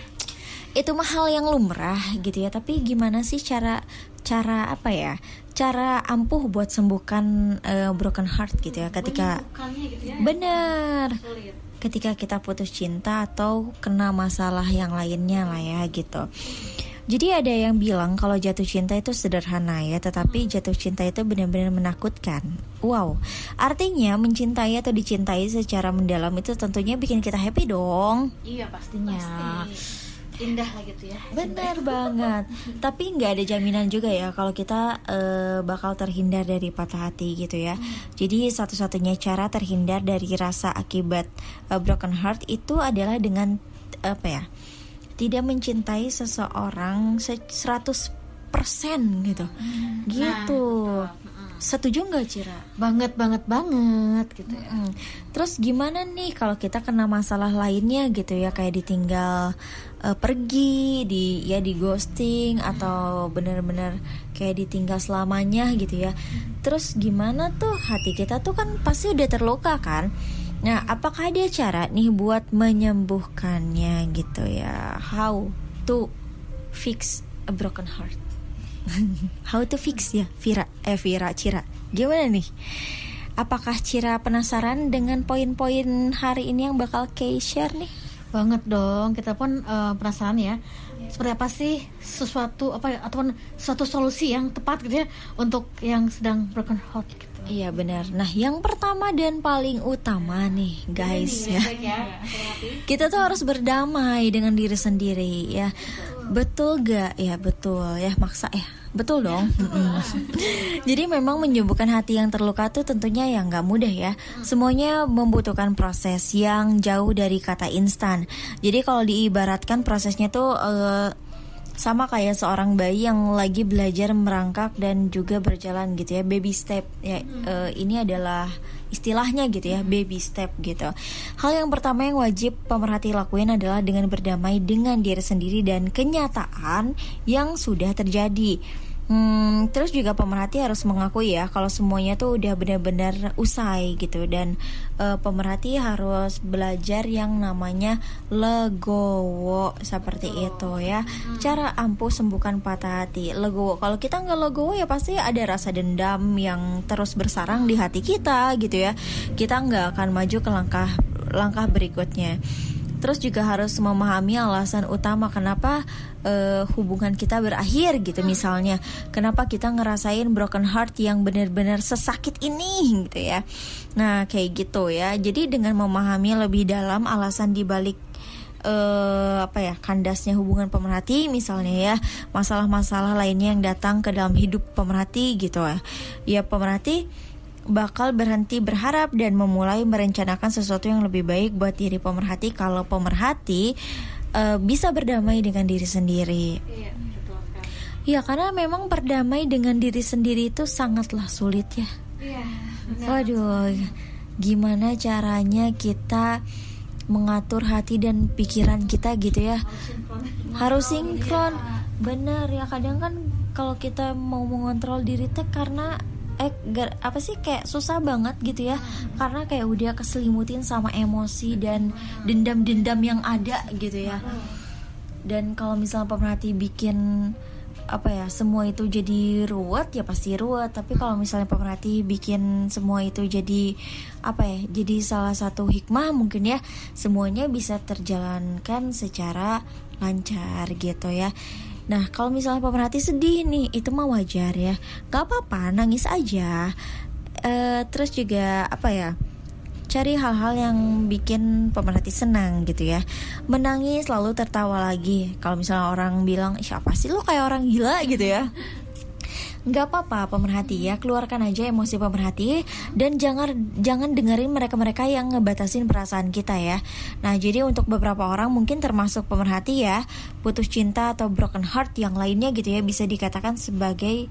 itu mah hal yang lumrah gitu ya. Tapi gimana sih cara cara apa ya cara ampuh buat sembuhkan eh, broken heart gitu ya ketika Bukannya gitu ya. bener Sulit. ketika kita putus cinta atau kena masalah yang lainnya lah ya gitu. Jadi ada yang bilang kalau jatuh cinta itu sederhana ya, tetapi jatuh cinta itu benar-benar menakutkan. Wow, artinya mencintai atau dicintai secara mendalam itu tentunya bikin kita happy dong. Iya pastinya. Indah lah gitu ya. Benar banget. Tapi nggak ada jaminan juga ya kalau kita eh, bakal terhindar dari patah hati gitu ya. Jadi satu-satunya cara terhindar dari rasa akibat eh, broken heart itu adalah dengan apa ya? Tidak mencintai seseorang se 100% gitu. Gitu. Setuju nggak Cira? Banget banget banget gitu ya. Mm. Terus gimana nih kalau kita kena masalah lainnya gitu ya kayak ditinggal eh, pergi, di ya di ghosting atau bener-bener kayak ditinggal selamanya gitu ya. Terus gimana tuh hati kita tuh kan pasti udah terluka kan? Nah, apakah ada cara nih buat menyembuhkannya gitu ya? How to fix a broken heart? How to fix ya, Vira, eh Vira, Cira. Gimana nih? Apakah Cira penasaran dengan poin-poin hari ini yang bakal Kay share nih? Banget dong. Kita pun eh, penasaran ya. Seperti apa sih sesuatu apa ya, ataupun suatu solusi yang tepat gitu ya untuk yang sedang broken heart gitu. Iya benar. Nah, yang pertama dan paling utama nih, guys ya. Kita tuh harus berdamai dengan diri sendiri ya. Betul gak? Ya betul ya maksa ya. Betul dong. Jadi memang menyembuhkan hati yang terluka tuh tentunya yang nggak mudah ya. Semuanya membutuhkan proses yang jauh dari kata instan. Jadi kalau diibaratkan prosesnya tuh eh, sama kayak seorang bayi yang lagi belajar merangkak dan juga berjalan gitu ya baby step ya eh, ini adalah istilahnya gitu ya baby step gitu hal yang pertama yang wajib pemerhati lakuin adalah dengan berdamai dengan diri sendiri dan kenyataan yang sudah terjadi Hmm, terus juga pemerhati harus mengakui ya kalau semuanya tuh udah benar-benar usai gitu dan eh, pemerhati harus belajar yang namanya legowo seperti itu ya. Cara ampuh sembuhkan patah hati. Legowo. Kalau kita nggak legowo ya pasti ada rasa dendam yang terus bersarang di hati kita gitu ya. Kita nggak akan maju ke langkah langkah berikutnya. Terus juga harus memahami alasan utama kenapa eh, hubungan kita berakhir gitu misalnya. Kenapa kita ngerasain broken heart yang benar-benar sesakit ini gitu ya. Nah, kayak gitu ya. Jadi dengan memahami lebih dalam alasan dibalik eh apa ya kandasnya hubungan pemerhati misalnya ya masalah-masalah lainnya yang datang ke dalam hidup pemerhati gitu ya ya pemerhati bakal berhenti berharap dan memulai merencanakan sesuatu yang lebih baik buat diri pemerhati kalau pemerhati eh, bisa berdamai dengan diri sendiri. Iya, betul. Ya karena memang berdamai dengan diri sendiri itu sangatlah sulit ya. Iya. Waduh, gimana caranya kita mengatur hati dan pikiran kita gitu ya? Harus sinkron. Bener ya kadang kan kalau kita mau mengontrol diri teh karena eh gar- apa sih kayak susah banget gitu ya. Karena kayak udah keselimutin sama emosi dan dendam-dendam yang ada gitu ya. Dan kalau misalnya pemerhati bikin apa ya semua itu jadi ruwet ya pasti ruwet. Tapi kalau misalnya pemerhati bikin semua itu jadi apa ya jadi salah satu hikmah mungkin ya semuanya bisa terjalankan secara lancar gitu ya Nah kalau misalnya pemerhati sedih nih itu mah wajar ya. Gak apa-apa nangis aja. Eh, Terus juga apa ya Cari hal-hal yang bikin pemerhati senang gitu ya. Menangis lalu tertawa lagi. Kalau misalnya orang bilang Siapa sih lo kayak orang gila? gitu ya nggak apa-apa pemerhati ya. Keluarkan aja emosi pemerhati dan jangan jangan dengerin mereka-mereka yang ngebatasin perasaan kita ya. Nah jadi untuk beberapa orang mungkin termasuk pemerhati ya putus cinta atau broken heart yang lainnya gitu ya bisa dikatakan sebagai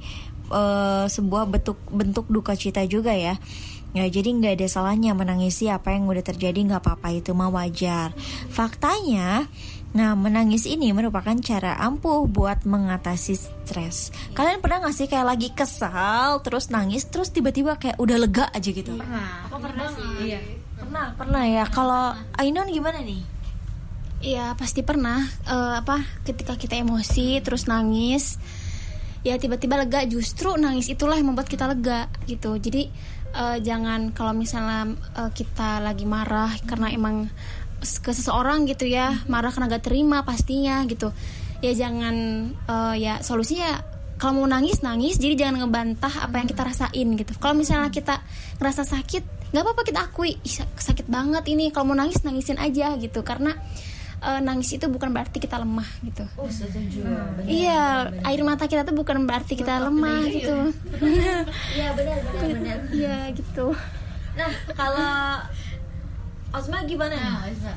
eh, sebuah bentuk bentuk duka cita juga ya. Ya, jadi nggak ada salahnya menangisi apa yang udah terjadi nggak apa-apa itu mah wajar. Faktanya, nah menangis ini merupakan cara ampuh buat mengatasi stres. Kalian pernah nggak sih kayak lagi kesal terus nangis terus tiba-tiba kayak udah lega aja gitu? Pernah. Aku pernah sih. Iya. Pernah, pernah ya. Kalau Ainon gimana nih? Iya pasti pernah eh, apa ketika kita emosi terus nangis ya tiba-tiba lega justru nangis itulah yang membuat kita lega gitu jadi eh, jangan kalau misalnya eh, kita lagi marah karena emang ke seseorang gitu ya marah karena gak terima pastinya gitu. Ya jangan eh, ya solusinya kalau mau nangis nangis. Jadi jangan ngebantah apa yang kita rasain gitu. Kalau misalnya kita ngerasa sakit nggak apa-apa kita akui "Ih, sak- sakit banget ini. Kalau mau nangis nangisin aja gitu. Karena eh, nangis itu bukan berarti kita lemah gitu. Oh setuju. iya air mata kita tuh bukan berarti kita lemah gitu. Iya benar benar benar. iya gitu. Nah kalau Osma gimana? Nah, bisa.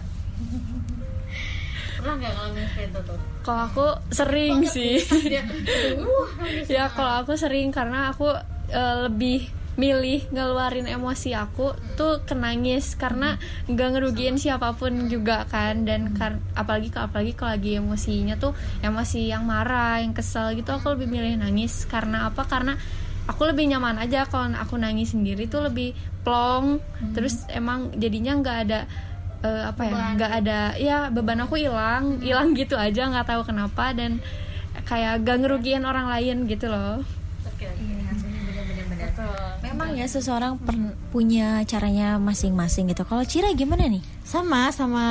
Pernah nggak ngalamin kayak itu tuh? Kalau aku sering sih. Dia, uh, nangis. ya kalau aku sering karena aku eh, lebih milih ngeluarin emosi aku tuh ke nangis karena nggak ngerugiin siapa pun juga kan dan kar- apalagi apalagi kalau lagi emosinya tuh emosi yang marah yang kesel gitu aku lebih milih nangis karena apa karena aku lebih nyaman aja kalau aku nangis sendiri tuh lebih plong terus emang jadinya nggak ada eh, apa ya nggak ada ya beban aku hilang hilang gitu aja nggak tahu kenapa dan kayak gak ngerugiin orang lain gitu loh. Betul. Memang ya seseorang per- punya caranya masing-masing gitu. Kalau Cira gimana nih? sama sama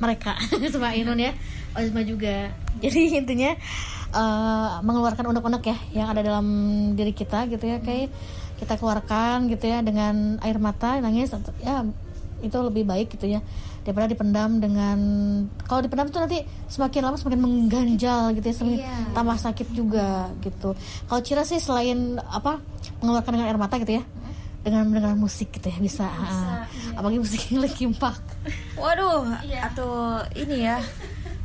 mereka. Sama Inun ya. Ozma juga. Jadi intinya eh, mengeluarkan unek-unek ya yang ada dalam diri kita gitu ya kayak kita keluarkan gitu ya dengan air mata nangis atau ya itu lebih baik gitu ya. Daripada dipendam dengan kalau dipendam itu nanti semakin lama semakin mengganjal gitu ya semakin tambah sakit juga gitu. Kalau Cira sih selain apa mengeluarkan dengan air mata gitu ya dengan mendengar musik gitu ya bisa, Ah. apalagi musik yang Linkin Park Waduh, atau ini ya.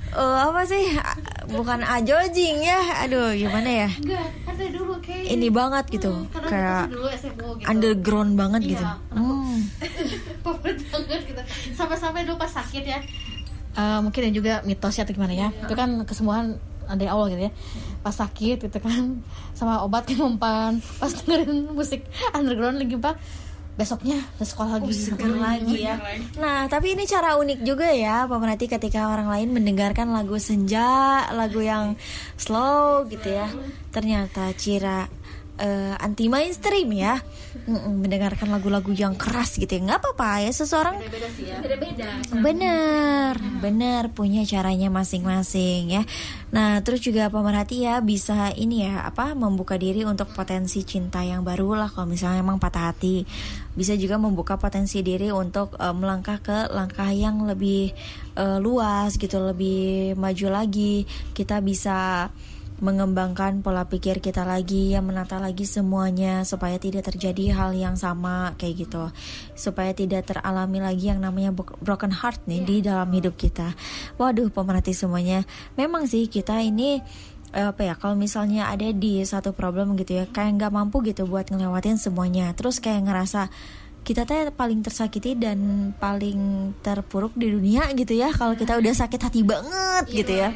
Eh, apa sih? A- Bukan ajojing ya. Aduh, gimana ya? enggak kan dari dulu kayak Ini banget gitu. karena Kayak kita dulu SMO gitu underground banget Iya, gitu. Hmm. banget gitu sampai-sampai dulu pas sakit ya Eh, mungkin yang juga mitos ya atau gimana ya itu kan kesembuhan dari awal gitu ya pas sakit gitu kan sama obat yang mempan pas dengerin musik underground Linkin Park besoknya udah sekolah lagi seger lagi ya. Nah, tapi ini cara unik juga ya, pemerhati ketika orang lain mendengarkan lagu senja, lagu yang slow gitu ya. Ternyata Cira eh, anti mainstream ya, Mm-mm, mendengarkan lagu-lagu yang keras gitu ya. Nggak apa-apa ya, seseorang Bener, bener punya caranya masing-masing ya. Nah, terus juga pemerhati ya bisa ini ya apa membuka diri untuk potensi cinta yang baru lah kalau misalnya emang patah hati. Bisa juga membuka potensi diri untuk eh, melangkah ke langkah yang lebih eh, luas gitu, lebih maju lagi. Kita bisa mengembangkan pola pikir kita lagi ya menata lagi semuanya supaya tidak terjadi hal yang sama kayak gitu. Supaya tidak teralami lagi yang namanya bro- broken heart nih di dalam hidup kita. Waduh pemerhati semuanya. Memang sih kita ini apa ya kalau misalnya ada di satu problem gitu ya kayak nggak mampu gitu buat ngelewatin semuanya. Terus kayak ngerasa kita teh paling tersakiti dan paling terpuruk di dunia gitu ya kalau kita udah sakit hati banget gitu ya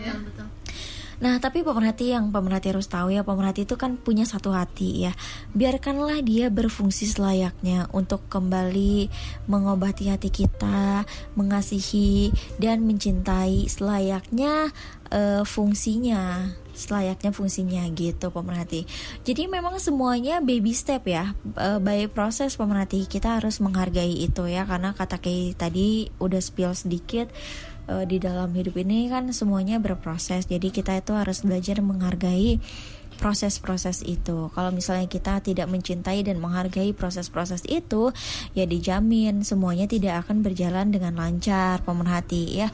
Nah, tapi pemerhati yang pemerhati harus tahu ya, pemerhati itu kan punya satu hati ya. Biarkanlah dia berfungsi selayaknya untuk kembali mengobati hati kita, mengasihi dan mencintai selayaknya eh, fungsinya selayaknya fungsinya gitu pemerhati. Jadi memang semuanya baby step ya. Eh, by proses pemerhati kita harus menghargai itu ya karena kata Kay tadi udah spill sedikit eh, di dalam hidup ini kan semuanya berproses. Jadi kita itu harus belajar menghargai proses-proses itu. Kalau misalnya kita tidak mencintai dan menghargai proses-proses itu, ya dijamin semuanya tidak akan berjalan dengan lancar, pemerhati ya.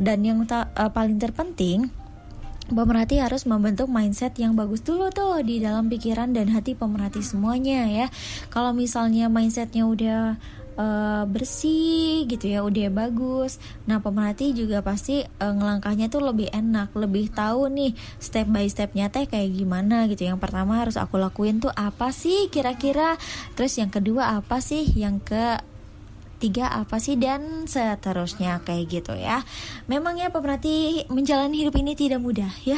Dan yang ta- eh, paling terpenting Pemerhati harus membentuk mindset yang bagus dulu tuh di dalam pikiran dan hati pemerhati semuanya ya. Kalau misalnya mindsetnya udah eh, bersih gitu ya, udah bagus. Nah pemerhati juga pasti eh, ngelangkahnya tuh lebih enak, lebih tahu nih step by stepnya teh kayak gimana gitu. Yang pertama harus aku lakuin tuh apa sih kira-kira. Terus yang kedua apa sih, yang ke tiga apa sih dan seterusnya kayak gitu ya. Memang ya pemerhati menjalani hidup ini tidak mudah ya.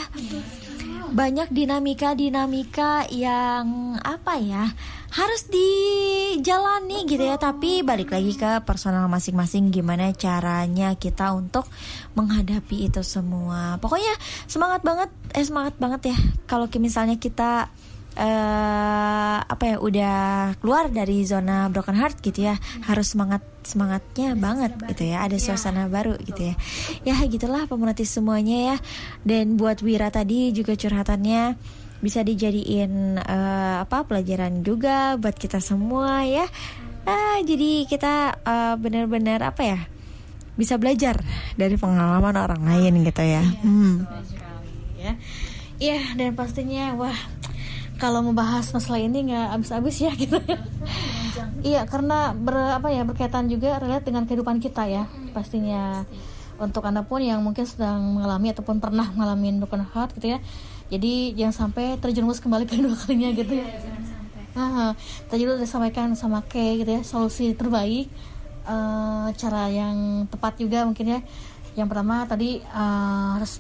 Banyak dinamika-dinamika yang apa ya harus dijalani gitu ya. Tapi balik lagi ke personal masing-masing gimana caranya kita untuk menghadapi itu semua. Pokoknya semangat banget eh semangat banget ya. Kalau misalnya kita eh apa ya udah keluar dari zona broken heart gitu ya harus semangat semangatnya banget gitu ya ada suasana baru gitu ya. Ya gitulah pemerhati semuanya ya. Dan buat Wira tadi juga curhatannya bisa dijadiin eh, apa pelajaran juga buat kita semua ya. Ah jadi kita eh, benar-benar apa ya bisa belajar dari pengalaman orang lain gitu ya. Hmm. ya. Iya dan pastinya wah kalau membahas masalah ini nggak habis-habis ya gitu ya iya karena ber, apa ya berkaitan juga relate dengan kehidupan kita ya pastinya. Untuk anda pun yang mungkin sedang mengalami ataupun pernah mengalami broken heart gitu ya jadi jangan sampai terjerumus kembali kedua kalinya gitu ya. Nah, tadi udah disampaikan sama Kay gitu ya solusi terbaik eh, cara yang tepat juga mungkin ya. Yang pertama tadi eh, harus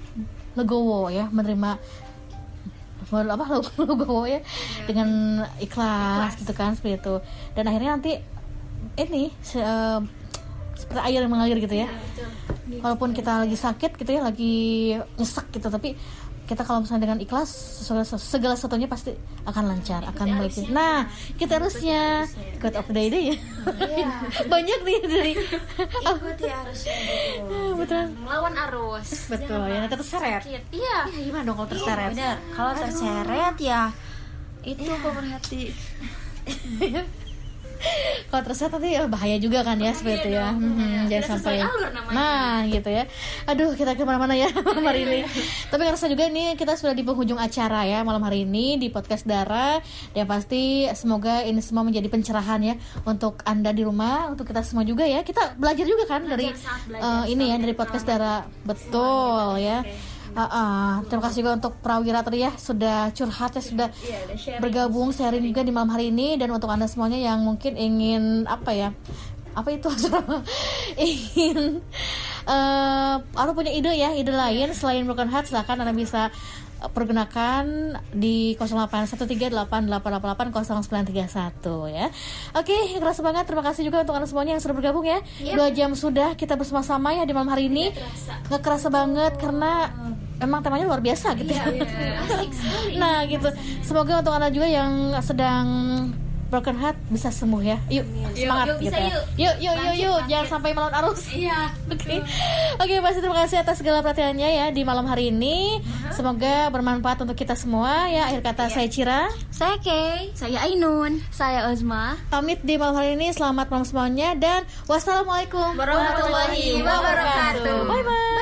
legowo ya menerima apa legowo ya? Dengan ikhlas, gitu kan seperti itu. Dan akhirnya nanti ini se- seperti air yang mengalir gitu ya. Walaupun kita lagi sakit gitu ya lagi nyesek gitu tapi kita kalau misalnya dengan ikhlas segala, segala sesuatunya pasti akan lancar akan baik. nah kita harusnya. Ikut of the day. Ya banyak nih dari Ikuti harusnya betul. Melawan arus. betul ya nanti terseret. Iya. Ya, gimana dong kalau terseret? Benar, kalau terseret ya itu pemerhati kalau terseret nanti ya bahaya juga kan ya seperti itu ya. Mhm, jangan sampai nah gitu ya. Aduh kita ke mana-mana ya malam hari ini tapi ngerasa juga ini kita sudah di penghujung acara ya malam hari ini di podcast Dara. Dan pasti semoga ini semua menjadi pencerahan ya untuk anda di rumah untuk kita semua juga ya. Kita belajar juga kan dari eh, ini ya dari podcast Dara. betul ya Ah. terima kasih juga untuk Prawira tadi ya sudah curhat ya sudah bergabung sharing juga di malam hari ini dan untuk anda semuanya yang mungkin ingin apa ya apa itu ingin eh atau punya ide ya ide lain selain broken heart silahkan anda bisa eh, pergunakan di 081388880931 ya. Oke, kerasa banget. Terima kasih juga untuk anda semuanya yang sudah bergabung ya. Dua jam sudah kita bersama-sama ya di malam hari ini. Nggak kerasa banget karena emang temanya luar biasa gitu. ya. nah, gitu. Semoga untuk anda juga yang sedang broken heart bisa sembuh ya. Yuk, semangat gitu ya. Yuk, yuk, yuk, yuk. Jangan sampai melawan arus. Iya. Oke. Oke, pasti terima kasih atas segala perhatiannya ya di malam hari ini. Semoga bermanfaat untuk kita semua ya. Akhir kata saya Cira. Saya Kay, saya Ainun, saya Ozma. Pamit di malam hari ini. Selamat malam semuanya dan wassalamualaikum Warahmatullahi wabarakatuh. Bye bye.